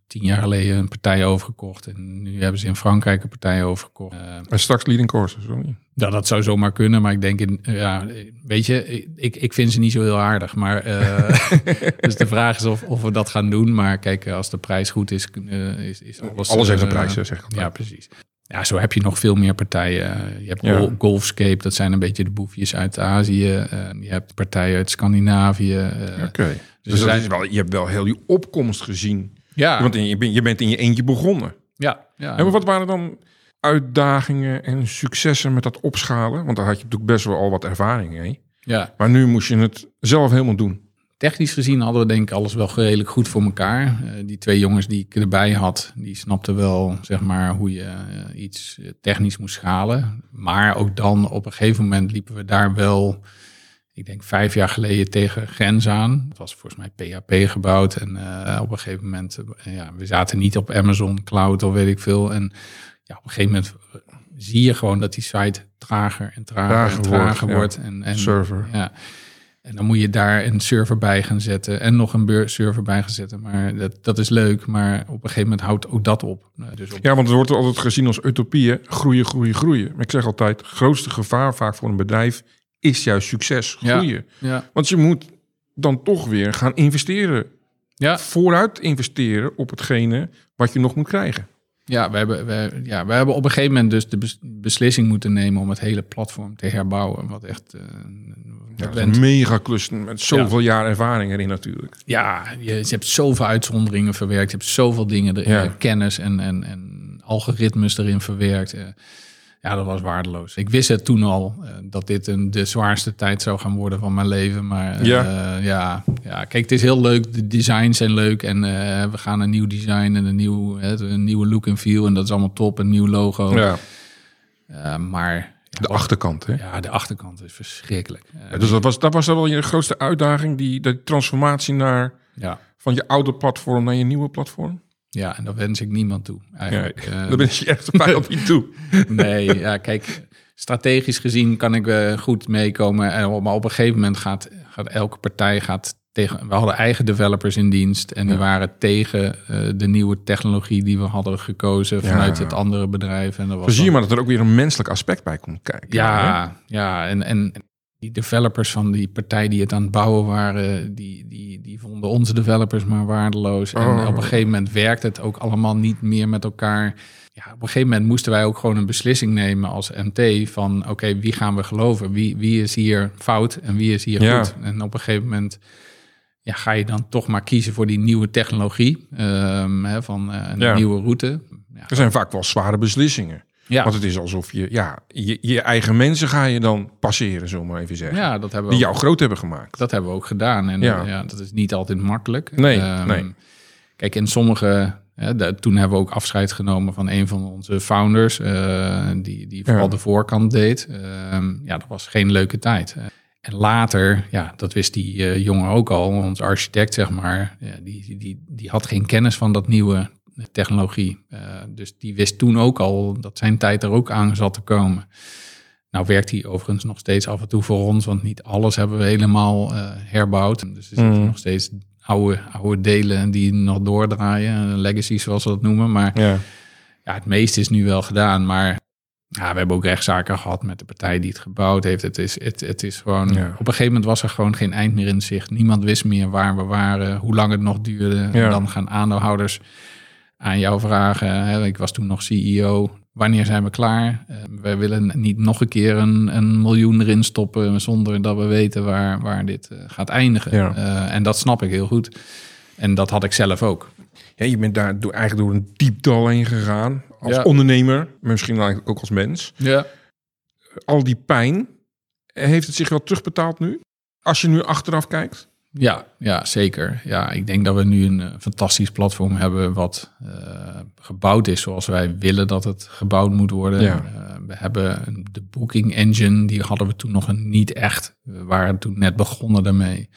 tien jaar geleden een partij overgekocht. En nu hebben ze in Frankrijk een partij overgekocht. Uh, en straks leading courses, sorry. Dat, dat zou zomaar kunnen, maar ik denk, in, ja, weet je, ik, ik vind ze niet zo heel aardig. Maar, uh, dus de vraag is of, of we dat gaan doen. Maar kijk, als de prijs goed is, uh, is, is alles... Alles heeft een prijs, zeg ik. Ja, precies. Ja, zo heb je nog veel meer partijen. Je hebt ja. Golfscape, dat zijn een beetje de boefjes uit Azië. je hebt partijen uit Scandinavië. Oké. Okay. Dus, dus zijn... wel, je hebt wel heel die opkomst gezien. Ja. Want je bent, je bent in je eentje begonnen. Ja. ja. En wat waren dan uitdagingen en successen met dat opschalen? Want daar had je natuurlijk best wel al wat ervaring in. Ja. Maar nu moest je het zelf helemaal doen. Technisch gezien hadden we denk ik alles wel redelijk goed voor elkaar. Uh, die twee jongens die ik erbij had, die snapten wel zeg maar hoe je uh, iets technisch moest schalen. Maar ook dan op een gegeven moment liepen we daar wel ik denk vijf jaar geleden tegen grens aan. Het was volgens mij PHP gebouwd. En uh, op een gegeven moment, ja, we zaten niet op Amazon Cloud of weet ik veel. En ja, op een gegeven moment zie je gewoon dat die site trager en trager, trager en trager wordt. wordt. En, en, server. Ja. En dan moet je daar een server bij gaan zetten en nog een server bij gaan zetten. Maar dat, dat is leuk, maar op een gegeven moment houdt ook dat op. Dus op... Ja, want het wordt altijd gezien als utopie, groeien, groeien, groeien. Maar ik zeg altijd, het grootste gevaar vaak voor een bedrijf is juist succes, groeien. Ja, Want je moet dan toch weer gaan investeren. Ja. Vooruit investeren op hetgene wat je nog moet krijgen. Ja, we hebben, we, ja, we hebben op een gegeven moment dus de beslissing moeten nemen om het hele platform te herbouwen. Wat echt. Uh, ja, een mega klus met zoveel jaar ervaring erin natuurlijk. Ja, je, je, hebt zoveel uitzonderingen verwerkt. Je hebt zoveel dingen, erin, kennis en, en, en algoritmes erin verwerkt. Ja, dat was waardeloos. Ik wist het toen al uh, dat dit een, de zwaarste tijd zou gaan worden van mijn leven. Maar uh, ja. ja. Ja, kijk, het is heel leuk. De designs zijn leuk. En uh, we gaan een nieuw design en een, nieuw, een nieuwe look en feel. En dat is allemaal top. Een nieuw logo. Ja. maar... De achterkant, hè? Ja, de achterkant is verschrikkelijk. Ja, dus dat was, dat was wel je grootste uitdaging, die de transformatie naar ja. van je oude platform naar je nieuwe platform? Ja, en dat wens ik niemand toe. Eigenlijk. Ja, dat wens je echt vijand niet toe. nee, ja, kijk, strategisch gezien kan ik uh, goed meekomen. En, maar op een gegeven moment gaat, gaat elke partij gaat tegen. We hadden eigen developers in dienst en die waren tegen uh, de nieuwe technologie die we hadden gekozen vanuit ja. het andere bedrijf. En dat was zie je maar dat er ook weer een menselijk aspect bij komt kijken. Ja, hè? ja, en, en die developers van die partij die het aan het bouwen waren, die, die, die vonden onze developers maar waardeloos. En Oh. op een gegeven moment werkt het ook allemaal niet meer met elkaar. Ja, op een gegeven moment moesten wij ook gewoon een beslissing nemen als MT van oké, wie gaan we geloven? Wie, wie is hier fout en wie is hier Ja. goed? En op een gegeven moment ja, ga je dan toch maar kiezen voor die nieuwe technologie ehm, hè, van eh, een Ja. nieuwe route. Ja, Er zijn vaak wel zware beslissingen. Ja. Want het is alsof je, ja, je, je eigen mensen ga je dan passeren, zullen maar even zeggen. ja, dat hebben we Die ook jou groot hebben gemaakt. Dat hebben we ook gedaan. En Ja. ja. dat is niet altijd makkelijk. Nee, Ehm, nee. Kijk, in sommige... Hè, de- toen hebben we ook afscheid genomen van een van onze founders... eh, die, die vooral Ja. de voorkant deed. Ehm, ja, dat was geen leuke tijd. Eh, En later, ja, dat wist die eh, jongen ook al, ons architect, zeg maar... Ja, die, die, die had geen kennis van dat nieuwe technologie. Eh, dus die wist toen ook al dat zijn tijd er ook aan zat te komen. Nou werkt hij overigens nog steeds af en toe voor ons, want niet alles hebben we helemaal eh, herbouwd. Dus er zitten Mhm. nog steeds oude, oude delen die nog doordraaien, eh, legacy zoals ze dat noemen. Maar Ja. ja, het meeste is nu wel gedaan, maar ja, we hebben ook rechtszaken gehad met de partij die het gebouwd heeft. Het is, het, het is gewoon, Ja. op een gegeven moment was er gewoon geen eind meer in zicht. Niemand wist meer waar we waren, hoe lang het nog duurde. Ja. En dan gaan aandeelhouders aan jou vragen. Hè, ik was toen nog CEO. Wanneer zijn we klaar? Eh, we willen niet nog een keer een, een miljoen erin stoppen zonder dat we weten waar, waar dit eh, gaat eindigen. Ja. Eh, en dat snap ik heel goed. En dat had ik zelf ook. Ja, je bent daar door, eigenlijk door een diepdal heen gegaan. Als Ja. ondernemer, maar misschien eigenlijk ook als mens. Ja. Al die pijn, heeft het zich wel terugbetaald nu? Als je nu achteraf kijkt? Ja, ja, zeker. Ja, ik denk dat we nu een eh, fantastisch platform hebben wat eh, gebouwd is zoals wij willen dat het gebouwd moet worden. Ja. Eh, we hebben de booking engine, die hadden we toen nog een niet echt. We waren toen net begonnen daarmee.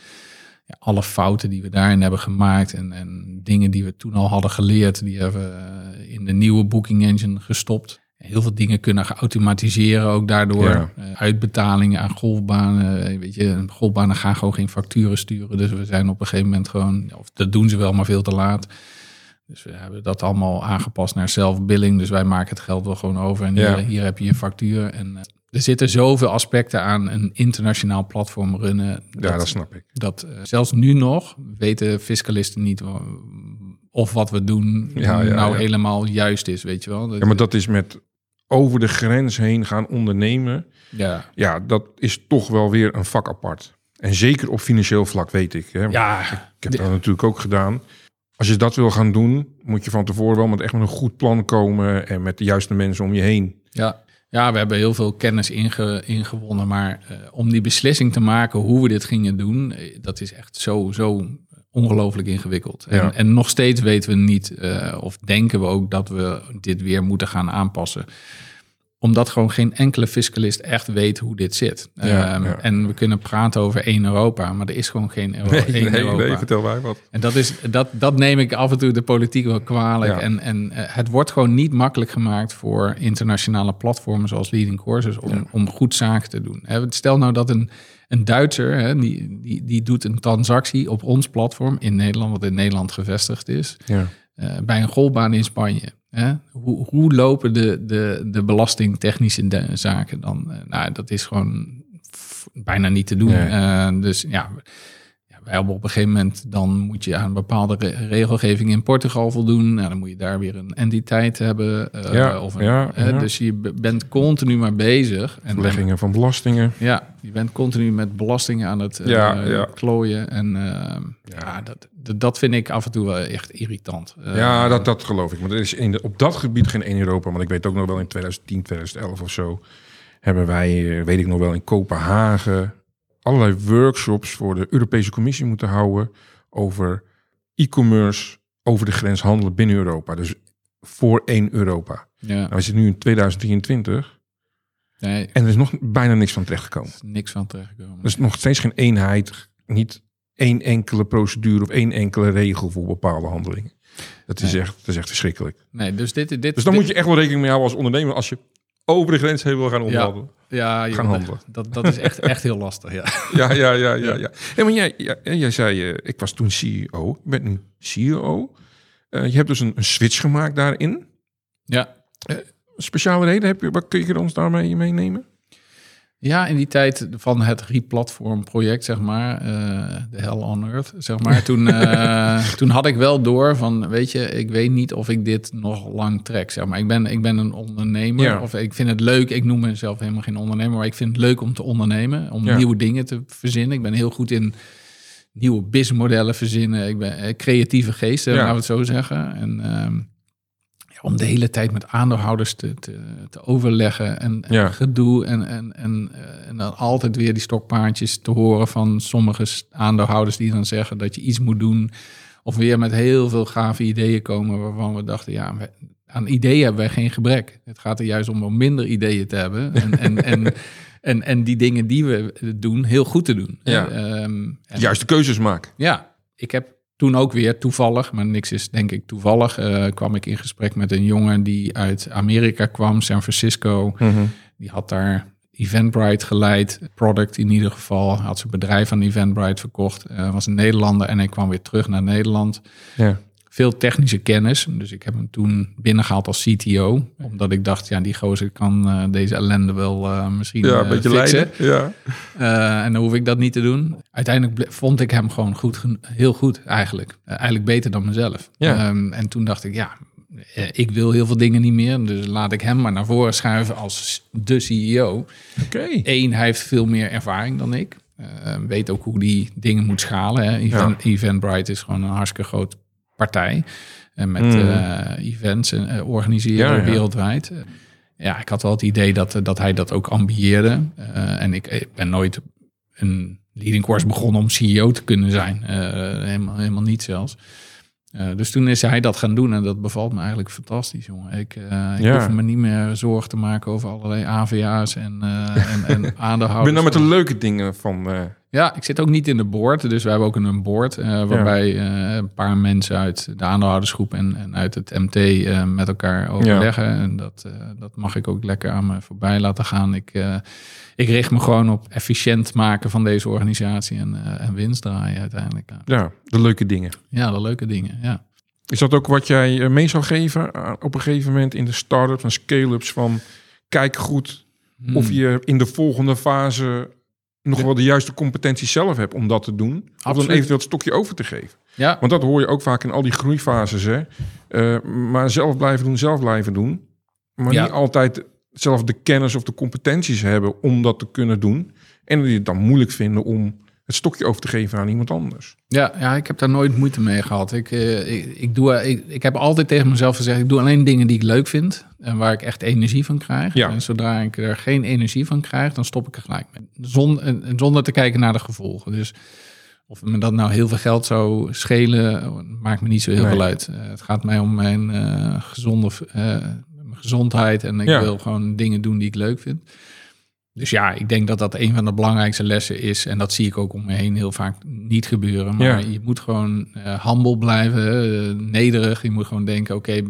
Ja, alle fouten die we daarin hebben gemaakt en, en dingen die we toen al hadden geleerd, die hebben we in de nieuwe booking engine gestopt. Heel veel dingen kunnen geautomatiseren ook daardoor. Ja. Eh, uitbetalingen aan golfbanen. eh, Weet je, golfbanen gaan gewoon geen facturen sturen. Dus we zijn op een gegeven moment gewoon, of dat doen ze wel, maar veel te laat. Dus we hebben dat allemaal aangepast naar self-billing. Dus wij maken het geld wel gewoon over. En Ja. hier, hier heb je je factuur. En eh, er zitten zoveel aspecten aan een internationaal platform runnen. Ja, dat snap ik. dat zelfs nu nog weten fiscalisten niet of wat we doen Ja, ja, nou ja. helemaal juist is, weet je wel. Ja, maar dat is met over de grens heen gaan ondernemen. ja. Ja, dat is toch wel weer een vak apart. En zeker op financieel vlak weet ik. Hè. ja, Ik heb dat natuurlijk ook gedaan. Als je dat wil gaan doen, moet je van tevoren wel met echt met een goed plan komen en met de juiste mensen om je heen. Ja. ja, we hebben heel veel kennis inge, ingewonnen. Maar eh, om die beslissing te maken hoe we dit gingen doen, eh, dat is echt zo, zo ongelooflijk ingewikkeld. En, Ja. en nog steeds weten we niet, eh, of denken we ook dat we dit weer moeten gaan aanpassen. Omdat gewoon geen enkele fiscalist echt weet hoe dit zit. Ja, Ehm, ja. En we kunnen praten over één Europa, maar er is gewoon geen Euro, één Europa. vertel mij wat. En dat, is, dat, dat neem ik af en toe de politiek wel kwalijk. En, en eh, het wordt gewoon niet makkelijk gemaakt voor internationale platformen zoals Leading Courses om, om goed zaken te doen. Stel nou dat een, een Duitser, hè, die, die, die doet een transactie op ons platform in Nederland, wat in Nederland gevestigd is, Ja. eh, bij een golfbaan in Spanje. Hè? Hoe, hoe lopen de, de, de belastingtechnische de- zaken dan? Eh, nou, dat is gewoon bijna niet te doen. Nee. Eh, dus ja, op een gegeven moment, dan moet je aan bepaalde re- regelgeving in Portugal voldoen. Nou, dan moet je daar weer een entiteit hebben. eh, Ja, of een, ja. Dus je bent continu maar bezig. En, Verleggingen van belastingen. ja, je bent continu met belastingen aan het Ja, ja. klooien. En eh, ja, dat, dat, vind ik af en toe wel echt irritant. Ja, dat, dat geloof ik. Maar er is in de, op dat gebied geen één Europa. Want ik weet ook nog wel in 2010, 2011 of zo... hebben wij, weet ik nog wel, in Kopenhagen... allerlei workshops voor de Europese Commissie moeten houden... over e-commerce over de grens handelen binnen Europa. Dus voor één Europa. Ja, Nou, we zitten nu in 2023 nee, en er is nog bijna niks van terechtgekomen. is niks van terechtgekomen. Er is nog steeds geen eenheid, niet één enkele procedure of één enkele regel voor bepaalde handelingen. Dat is, Nee. echt, dat is echt verschrikkelijk. nee, dus dit, dit, Dus dan moet je echt wel rekening mee houden als ondernemer als je over de grens heen wil gaan onderhandelen. ja, joh, gaan dat- handelen. Dat, dat is echt, echt heel lastig, ja. Ja, ja, ja, ja. ja. Hey, maar jij, ja, jij zei, eh, ik was toen CEO, je bent nu CEO. Eh, je hebt dus een, een switch gemaakt daarin. Ja, Een speciale reden, heb je, wat kun je ons daarmee meenemen? Ja, in die tijd van het replatform project, zeg maar, eh, de hell on earth, zeg maar. Toen, eh, toen had ik wel door van, weet je, ik weet niet of ik dit nog lang trek, zeg maar. Ik ben, ik ben een ondernemer, Ja. of ik vind het leuk, ik noem mezelf helemaal geen ondernemer, maar ik vind het leuk om te ondernemen, om Ja. nieuwe dingen te verzinnen. Ik ben heel goed in nieuwe businessmodellen verzinnen. Ik ben eh, creatieve geesten, Ja. laten we het zo zeggen. En ehm, om de hele tijd met aandeelhouders te, te, te overleggen en, en Ja. gedoe. En, en, en, eh, en dan altijd weer die stokpaardjes te horen van sommige aandeelhouders die dan zeggen dat je iets moet doen. Of weer met heel veel gave ideeën komen waarvan we dachten, ja, we- aan ideeën hebben wij geen gebrek. Het gaat er juist om om minder ideeën te hebben. En, en, en, en, en die dingen die we doen, heel goed te doen. Ja. Ehm, en- Juiste keuzes maken. ja, ik heb toen ook weer toevallig, maar niks is denk ik toevallig, eh, kwam ik in gesprek met een jongen die uit Amerika kwam, San Francisco. Die had daar Eventbrite geleid, product in ieder geval. Had zijn bedrijf aan Eventbrite verkocht. Hij was een Nederlander en hij kwam weer terug naar Nederland. Ja. Veel technische kennis, dus ik heb hem toen binnengehaald als CTO. Omdat ik dacht, ja, die gozer kan eh, deze ellende wel eh, misschien Ja, eh, een beetje fixen. leiden. Ja. Eh, en dan hoef ik dat niet te doen. Uiteindelijk vond ik hem gewoon goed, heel goed eigenlijk. Eh, eigenlijk beter dan mezelf. Ja. Ehm, en toen dacht ik, ja, eh, ik wil heel veel dingen niet meer. Dus laat ik hem maar naar voren schuiven als de CEO. Oké. Eén, hij heeft veel meer ervaring dan ik. Eh, weet ook hoe die dingen moet schalen. Hè. Event, Eventbrite is gewoon een hartstikke groot partij. En met Mm. eh, events en eh, organiseren Ja, wereldwijd. Eh, Ja, ik had wel het idee dat, eh, dat hij dat ook ambieerde. Eh, en ik, ik ben nooit een leading course begonnen om CEO te kunnen zijn. Eh, helemaal, helemaal niet zelfs. Eh, dus toen is hij dat gaan doen en dat bevalt me eigenlijk fantastisch, jongen. Ik, eh, ik Ja. hoef me niet meer zorgen te maken over allerlei AVA's en, eh en, en Ik aandeelhouders. ben nou met de leuke dingen van... Ja, ik zit ook niet in de board. Dus we hebben ook een board eh, waarbij eh, een paar mensen uit de aandeelhoudersgroep en, en uit het MT eh, met elkaar overleggen. En dat, dat mag ik ook lekker aan me voorbij laten gaan. Ik, ik richt me gewoon op efficiënt maken van deze organisatie en, en winst draaien uiteindelijk. Ja. de leuke dingen. ja, de leuke dingen. Ja. Is dat ook wat jij mee zou geven op een gegeven moment in de start-ups en scale-ups van kijk goed Hmm. of je in de volgende fase nog wel de juiste competenties zelf hebt om dat te doen. Of dan eventueel het stokje over te geven. Ja, Want dat hoor je ook vaak in al die groeifases. Hè? Eh, maar zelf blijven doen, zelf blijven doen. Maar Ja. niet altijd zelf de kennis of de competenties hebben om dat te kunnen doen. En die het dan moeilijk vinden om het stokje over te geven aan iemand anders. Ja, ja, ik heb daar nooit moeite mee gehad. Ik, eh, ik, ik, doe, ik, ik heb altijd tegen mezelf gezegd, ik doe alleen dingen die ik leuk vind en waar ik echt energie van krijg. Ja. En zodra ik er geen energie van krijg, dan stop ik er gelijk mee. Zon, en, en zonder te kijken naar de gevolgen. Dus of me dat nou heel veel geld zou schelen, maakt me niet zo heel Nee. veel uit. Eh, het gaat mij om mijn eh, gezonde eh, gezondheid en ik Ja. wil gewoon dingen doen die ik leuk vind. Dus ja, ik denk dat dat een van de belangrijkste lessen is. En dat zie ik ook om me heen heel vaak niet gebeuren. Maar Ja. je moet gewoon eh humble blijven, eh, nederig. Je moet gewoon denken, oké,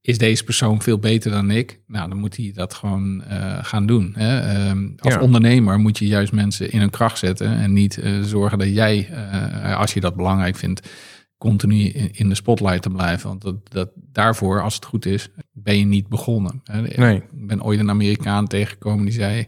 is deze persoon veel beter dan ik? Nou, dan moet hij dat gewoon eh, gaan doen. Hè? Ehm, als Ja. ondernemer moet je juist mensen in hun kracht zetten. En niet zorgen dat jij, als je dat belangrijk vindt, continu in, de spotlight te blijven. Want dat, dat, daarvoor, als het goed is, ben je niet begonnen. Nee. Ik ben ooit een Amerikaan tegengekomen die zei...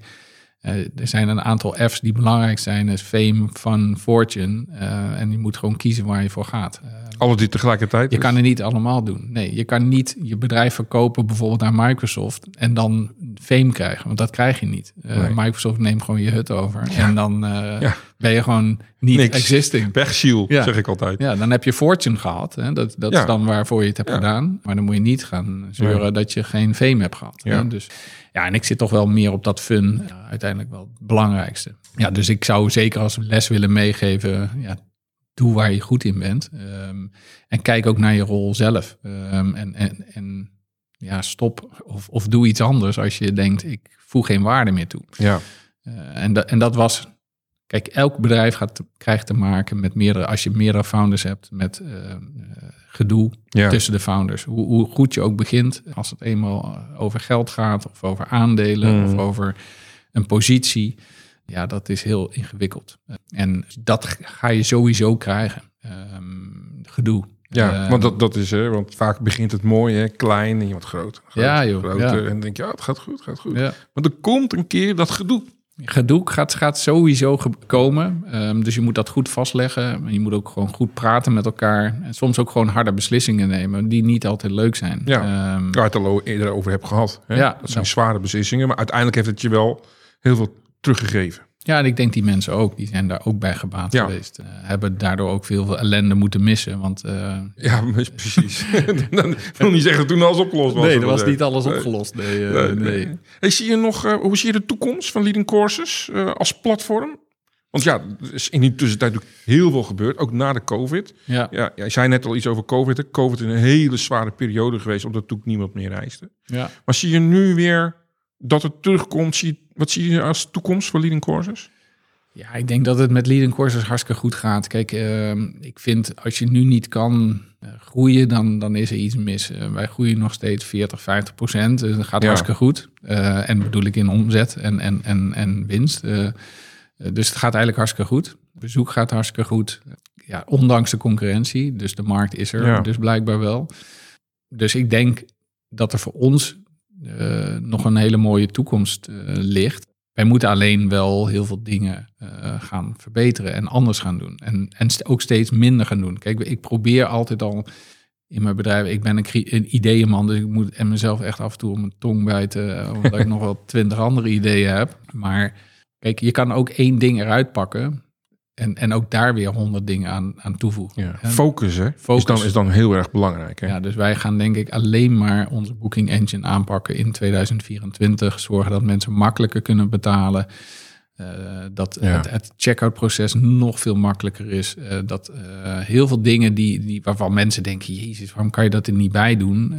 eh, er zijn een aantal F's die belangrijk zijn. is fame, fun, fortune. eh, en je moet gewoon kiezen waar je voor gaat. Eh, Alle die tegelijkertijd. je kan er niet allemaal doen. Nee, je kan niet je bedrijf verkopen bijvoorbeeld naar Microsoft en dan fame krijgen, want dat krijg je niet. Eh, Nee. Microsoft neemt gewoon je hut over en dan eh, Ja. ben je gewoon niet Niks. existing. Weg, Siel, Ja. zeg ik altijd. Ja, dan heb je fortune gehad. Hè? Dat, dat is dan waarvoor je het hebt gedaan. Maar dan moet je niet gaan zeuren Nee. dat je geen fame hebt gehad. Hè? Dus ja, en ik zit toch wel meer op dat fun. Ja, uiteindelijk wel het belangrijkste. Ja, dus ik zou zeker als les willen meegeven. Ja, doe waar je goed in bent. Ehm, en kijk ook naar je rol zelf. Ehm, en, en, en ja, stop of, of doe iets anders als je denkt, ik voeg geen waarde meer toe. Ja. Eh, en, dat, en dat was. Kijk, elk bedrijf gaat, krijgt te maken met meerdere. Als je meerdere founders hebt, met eh, eh, gedoe Ja. tussen de founders. Hoe, hoe goed je ook begint, als het eenmaal over geld gaat, of over aandelen, Mm. of over een positie. Ja, dat is heel ingewikkeld. En dat ga je sowieso krijgen. Ehm, gedoe. Ja, Eh, want dat, dat is, hè, want vaak begint het mooi, hè, klein en je wordt groter Ja, joh, Groter, ja. En denk je, ja, het gaat goed, het gaat goed. ja. Maar er komt een keer dat gedoe. Gedoe gaat, gaat sowieso komen. Ehm, dus je moet dat goed vastleggen. Je moet ook gewoon goed praten met elkaar. En soms ook gewoon harde beslissingen nemen, die niet altijd leuk zijn. Ja. Ehm, Waar het al eerder over heb gehad. Hè? Ja, dat zijn zware beslissingen, maar uiteindelijk heeft het je wel heel veel teruggegeven. ja, en ik denk die mensen ook, die zijn daar ook bij gebaat Ja. geweest. Eh, hebben daardoor ook veel, ellende moeten missen. Want eh, Ja, precies. dan wil niet zeggen dat toen alles opgelost was. nee, er was niet alles opgelost. Nee, eh, Nee, nee. nee. Hey, zie je nog, hoe zie je de toekomst van Leading Courses als platform? Want ja, er is in die tussentijd natuurlijk heel veel gebeurd, ook na de COVID. Ja. Ja, jij zei net al iets over COVID. hè. COVID is een hele zware periode geweest, omdat natuurlijk niemand meer reisde. Ja. Maar zie je nu weer dat het terugkomt? Zie je, wat zie je als toekomst voor Leading Courses? Ja, ik denk dat het met leading courses hartstikke goed gaat. Kijk, ehm, ik vind als je nu niet kan eh, groeien, dan, dan is er iets mis. Eh, wij groeien nog steeds 40, 50 procent. Dus dat gaat Ja. hartstikke goed. Eh, en bedoel ik in omzet en, en, en, en winst. Dus het gaat eigenlijk hartstikke goed. Bezoek gaat hartstikke goed. Ja, ondanks de concurrentie. Dus de markt is er Ja. dus blijkbaar wel. Dus ik denk dat er voor ons eh, nog een hele mooie toekomst eh, ligt. Wij moeten alleen wel heel veel dingen eh, gaan verbeteren en anders gaan doen. En, en ook steeds minder gaan doen. Kijk, ik probeer altijd al in mijn bedrijf, ik ben een, een ideeënman, dus ik moet en mezelf echt af en toe om mijn tong bijten, omdat ik nog wel twintig andere ideeën heb. Maar kijk, je kan ook één ding eruit pakken en, en ook daar weer honderd dingen aan, aan toevoegen. Ja. En- Focus, hè? Focus. Is, dan, is dan heel erg belangrijk. Hè? ja, dus wij gaan denk ik alleen maar onze booking engine aanpakken in 2024. Zorgen dat mensen makkelijker kunnen betalen. Eh, dat Ja. het, het checkout proces nog veel makkelijker is. Eh, dat eh, heel veel dingen die, die, waarvan mensen denken... Jezus, waarom kan je dat er niet bij doen?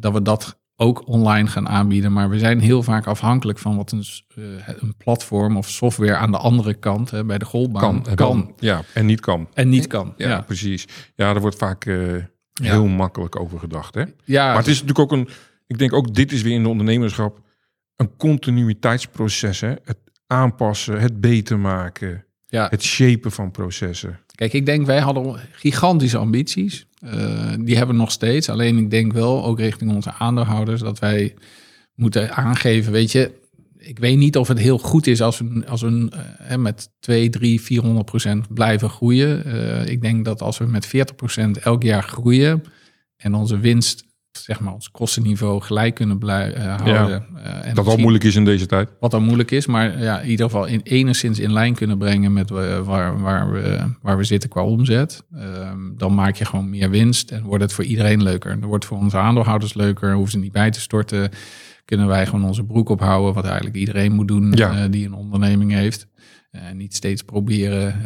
Dat we dat ook online gaan aanbieden. Maar we zijn heel vaak afhankelijk van wat een, eh, een platform of software aan de andere kant... Hè, bij de golfbaan kan, kan, Ja, en niet kan. en niet kan. Ja, Ja, precies. Ja, daar wordt vaak eh, Ja. heel makkelijk over gedacht. Hè? ja, Maar het is natuurlijk ook een... Ik denk ook dit is weer in de ondernemerschap een continuïteitsproces. Hè? Het aanpassen, het beter maken. Ja. Het shapen van processen. Kijk, ik denk wij hadden gigantische ambities. Uh, die hebben we nog steeds. Alleen ik denk wel, ook richting onze aandeelhouders, dat wij moeten aangeven, weet je, ik weet niet of het heel goed is als we, als we uh, met 2, 3, 400 procent blijven groeien. Uh, ik denk dat als we met 40 procent elk jaar groeien en onze winst zeg maar, ons kostenniveau gelijk kunnen blijven uh, houden. Ja, uh, en dat wel moeilijk is in deze tijd. Wat dan moeilijk is, maar ja, in ieder geval in, enigszins in lijn kunnen brengen met uh, waar, waar, we, waar we zitten qua omzet. dan maak je gewoon meer winst en wordt het voor iedereen leuker. Dan wordt voor onze aandeelhouders leuker, hoeven ze niet bij te storten. Kunnen wij gewoon onze broek ophouden, wat eigenlijk iedereen moet doen ja. die een onderneming heeft. niet steeds proberen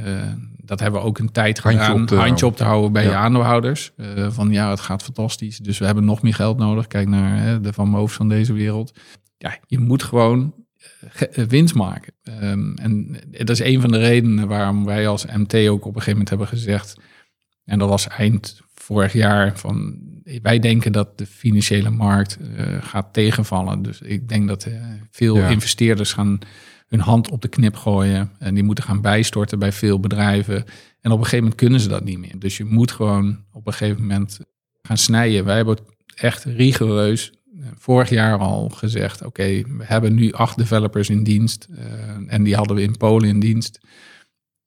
dat hebben we ook een tijd gedaan. Handje op te, handje op te houden bij ja. je aandeelhouders. Uh, van ja, het gaat fantastisch. Dus we hebben nog meer geld nodig. Kijk naar hè, de Van Moofs van deze wereld. Ja, je moet gewoon uh, winst maken. Um, en dat is een van de redenen waarom wij als MT ook op een gegeven moment hebben gezegd. En dat was eind vorig jaar van wij denken dat de financiële markt uh, gaat tegenvallen. Dus ik denk dat veel ja. investeerders gaan hun hand op de knip gooien. En die moeten gaan bijstorten bij veel bedrijven. En op een gegeven moment kunnen ze dat niet meer. Dus je moet gewoon op een gegeven moment gaan snijden. Wij hebben echt rigoureus eh, vorig jaar al gezegd: oké, we hebben nu acht developers in dienst. Uh, en die hadden we in Polen in dienst.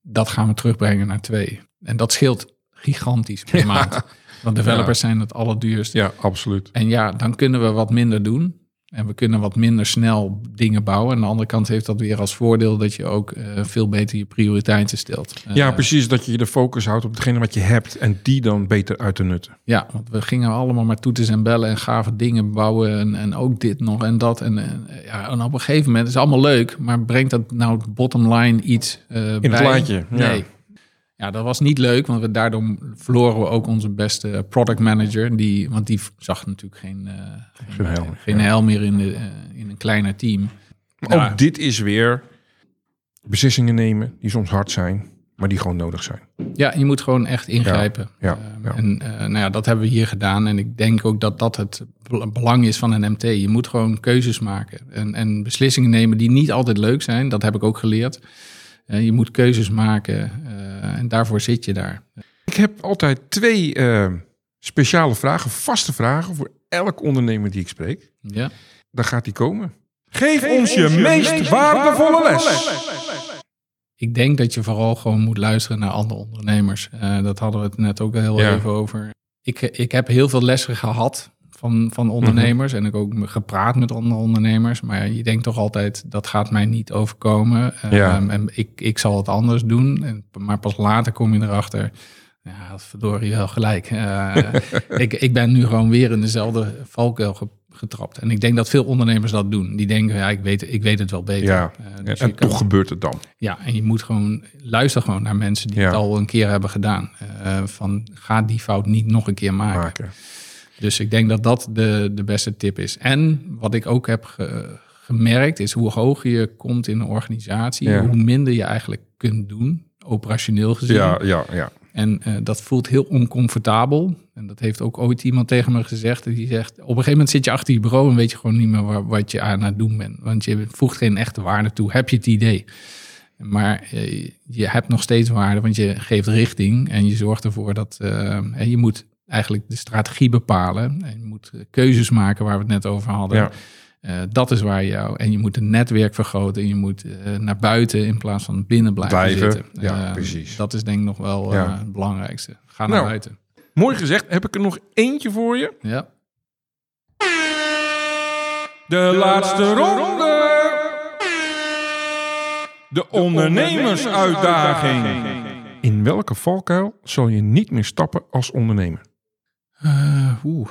Dat gaan we terugbrengen naar twee. En dat scheelt gigantisch per ja. maand. Want developers ja. zijn het allerduurst. Ja, absoluut. En ja, dan kunnen we wat minder doen. En we kunnen wat minder snel dingen bouwen. Aan de andere kant heeft dat weer als voordeel dat je ook uh, veel beter je prioriteiten stelt. Ja, uh, precies. Dat je de focus houdt op hetgene wat je hebt en die dan beter uit te nutten. Ja, want we gingen allemaal maar toeters en bellen en gave dingen bouwen en, en ook dit nog en dat. En, en, ja, en op een gegeven moment is het allemaal leuk, maar brengt dat nou bottom line iets uh, In het plaatje? Nee. Ja. Ja, dat was niet leuk, want we, daardoor verloren we ook onze beste product manager. Die, want die zag natuurlijk geen, uh, geen, geen, hel, geen ja. hel meer in, de, uh, in een kleiner team. Maar nou, ook dit is weer beslissingen nemen die soms hard zijn, maar die gewoon nodig zijn. Ja, je moet gewoon echt ingrijpen. Ja, ja, uh, en nou ja, dat hebben we hier gedaan. En ik denk ook dat dat het belang is van een MT. Je moet gewoon keuzes maken en, en beslissingen nemen die niet altijd leuk zijn. Dat heb ik ook geleerd. je moet keuzes maken uh, en daarvoor zit je daar. Ik heb altijd twee uh, speciale vragen, vaste vragen voor elk ondernemer die ik spreek. Ja. Daar gaat die komen. Geef, Geef ons je, je meest, meest waardevolle les. les. Ik denk dat je vooral gewoon moet luisteren naar andere ondernemers. Uh, dat hadden we het net ook heel ja. even over. Ik, ik heb heel veel lessen gehad van, van ondernemers. Mm-hmm. En ik ook gepraat met andere ondernemers. Maar je denkt toch altijd, dat gaat mij niet overkomen. Ja. Um, en ik, ik zal het anders doen. En, maar pas later kom je erachter. Ja, dat verdorie wel gelijk. Uh, ik, ik ben nu gewoon weer in dezelfde valkuil getrapt. En ik denk dat veel ondernemers dat doen. Die denken, ja, ik weet, ik weet het wel beter. Ja, uh, dus en toch gebeurt het dan. Ja, en je moet gewoon luisteren gewoon naar mensen die ja. het al een keer hebben gedaan. Uh, van, ga die fout niet nog een keer maken. maken. Dus ik denk dat dat de, de beste tip is. En wat ik ook heb ge, gemerkt is hoe hoger je komt in een organisatie, ja. hoe minder je eigenlijk kunt doen, operationeel gezien. Ja, ja, ja. En uh, dat voelt heel oncomfortabel. En dat heeft ook ooit iemand tegen me gezegd. Die zegt, op een gegeven moment zit je achter je bureau en weet je gewoon niet meer waar, wat je aan het doen bent. Want je voegt geen echte waarde toe. Heb je het idee? Maar uh, je hebt nog steeds waarde, want je geeft richting en je zorgt ervoor dat uh, je moet eigenlijk de strategie bepalen. En je moet keuzes maken waar we het net over hadden. Ja. Uh, dat is waar je jou. En je moet het netwerk vergroten. En je moet uh, naar buiten in plaats van binnen blijven, blijven. zitten. Ja, uh, precies. Dat is denk ik nog wel Ja. het belangrijkste. Ga naar Nou. buiten. Mooi gezegd. Heb ik er nog eentje voor je? Ja. De, laatste ronde. De ondernemersuitdaging. In welke valkuil zal je niet meer stappen als ondernemer? Eh, Oeh.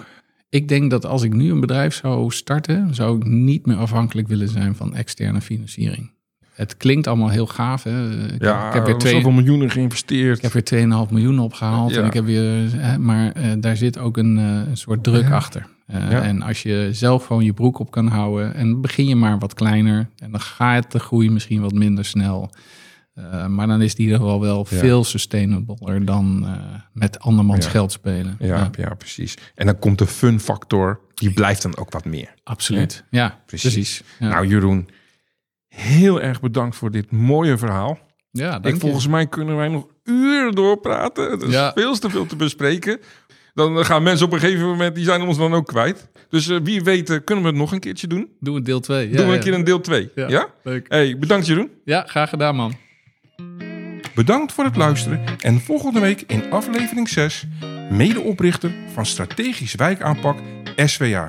Ik denk dat als ik nu een bedrijf zou starten, zou ik niet meer afhankelijk willen zijn van externe financiering. Het klinkt allemaal heel gaaf. Hè? Ik, Ja, ik heb weer twee, zoveel miljoenen geïnvesteerd. Ik heb weer 2,5 miljoen opgehaald. Ja. En ik heb weer, hè, maar eh, daar zit ook een, eh, een soort druk Ja. achter. Ja. En als je zelf gewoon je broek op kan houden. En begin je maar wat kleiner. En dan gaat de groei misschien wat minder snel. Eh, maar dan is die in ieder geval wel Ja. veel sustainabler dan eh, met andermans Ja. geld spelen. Ja, ja. precies. En dan komt de fun factor. Die blijft dan ook wat meer. absoluut. Ja, Precies. Nou Jeroen, heel erg bedankt voor dit mooie verhaal. Ja, Ik, dank je. volgens mij kunnen wij nog uren doorpraten. Er is Ja. veel te veel te bespreken. Dan gaan mensen op een gegeven moment, die zijn ons dan ook kwijt. Dus eh, wie weet, eh, kunnen we het nog een keertje doen? Doen we deel 2. Ja, doen we een ja. keer een deel 2. Ja? Ja, leuk. Hey, bedankt Jeroen. Ja, graag gedaan, man. Bedankt voor het luisteren en volgende week in aflevering 6 medeoprichter van Strategisch Wijkaanpak SWA.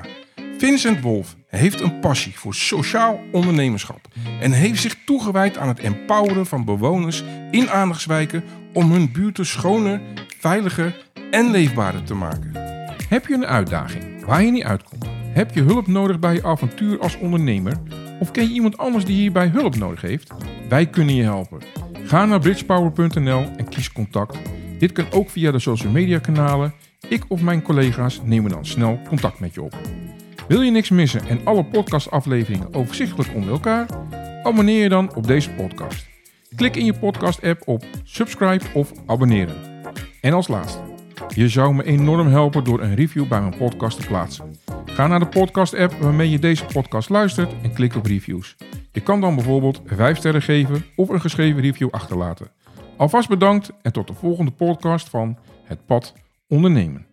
Vincent Wolf heeft een passie voor sociaal ondernemerschap en heeft zich toegewijd aan het empoweren van bewoners in aandachtswijken om hun buurten schoner, veiliger en leefbaarder te maken. Heb je een uitdaging waar je niet uitkomt? Heb je hulp nodig bij je avontuur als ondernemer? Of ken je iemand anders die hierbij hulp nodig heeft? Wij kunnen je helpen. Ga naar bridgepower.nl en kies contact. Dit kan ook via de social media kanalen. Ik of mijn collega's nemen dan snel contact met je op. Wil je niks missen en alle podcastafleveringen overzichtelijk onder elkaar? Abonneer je dan op deze podcast. Klik in je podcast-app op subscribe of abonneren. En als laatste, je zou me enorm helpen door een review bij mijn podcast te plaatsen. Ga naar de podcast-app waarmee je deze podcast luistert en klik op reviews. Je kan dan bijvoorbeeld 5 sterren geven of een geschreven review achterlaten. Alvast bedankt en tot de volgende podcast van Het Pad Ondernemen.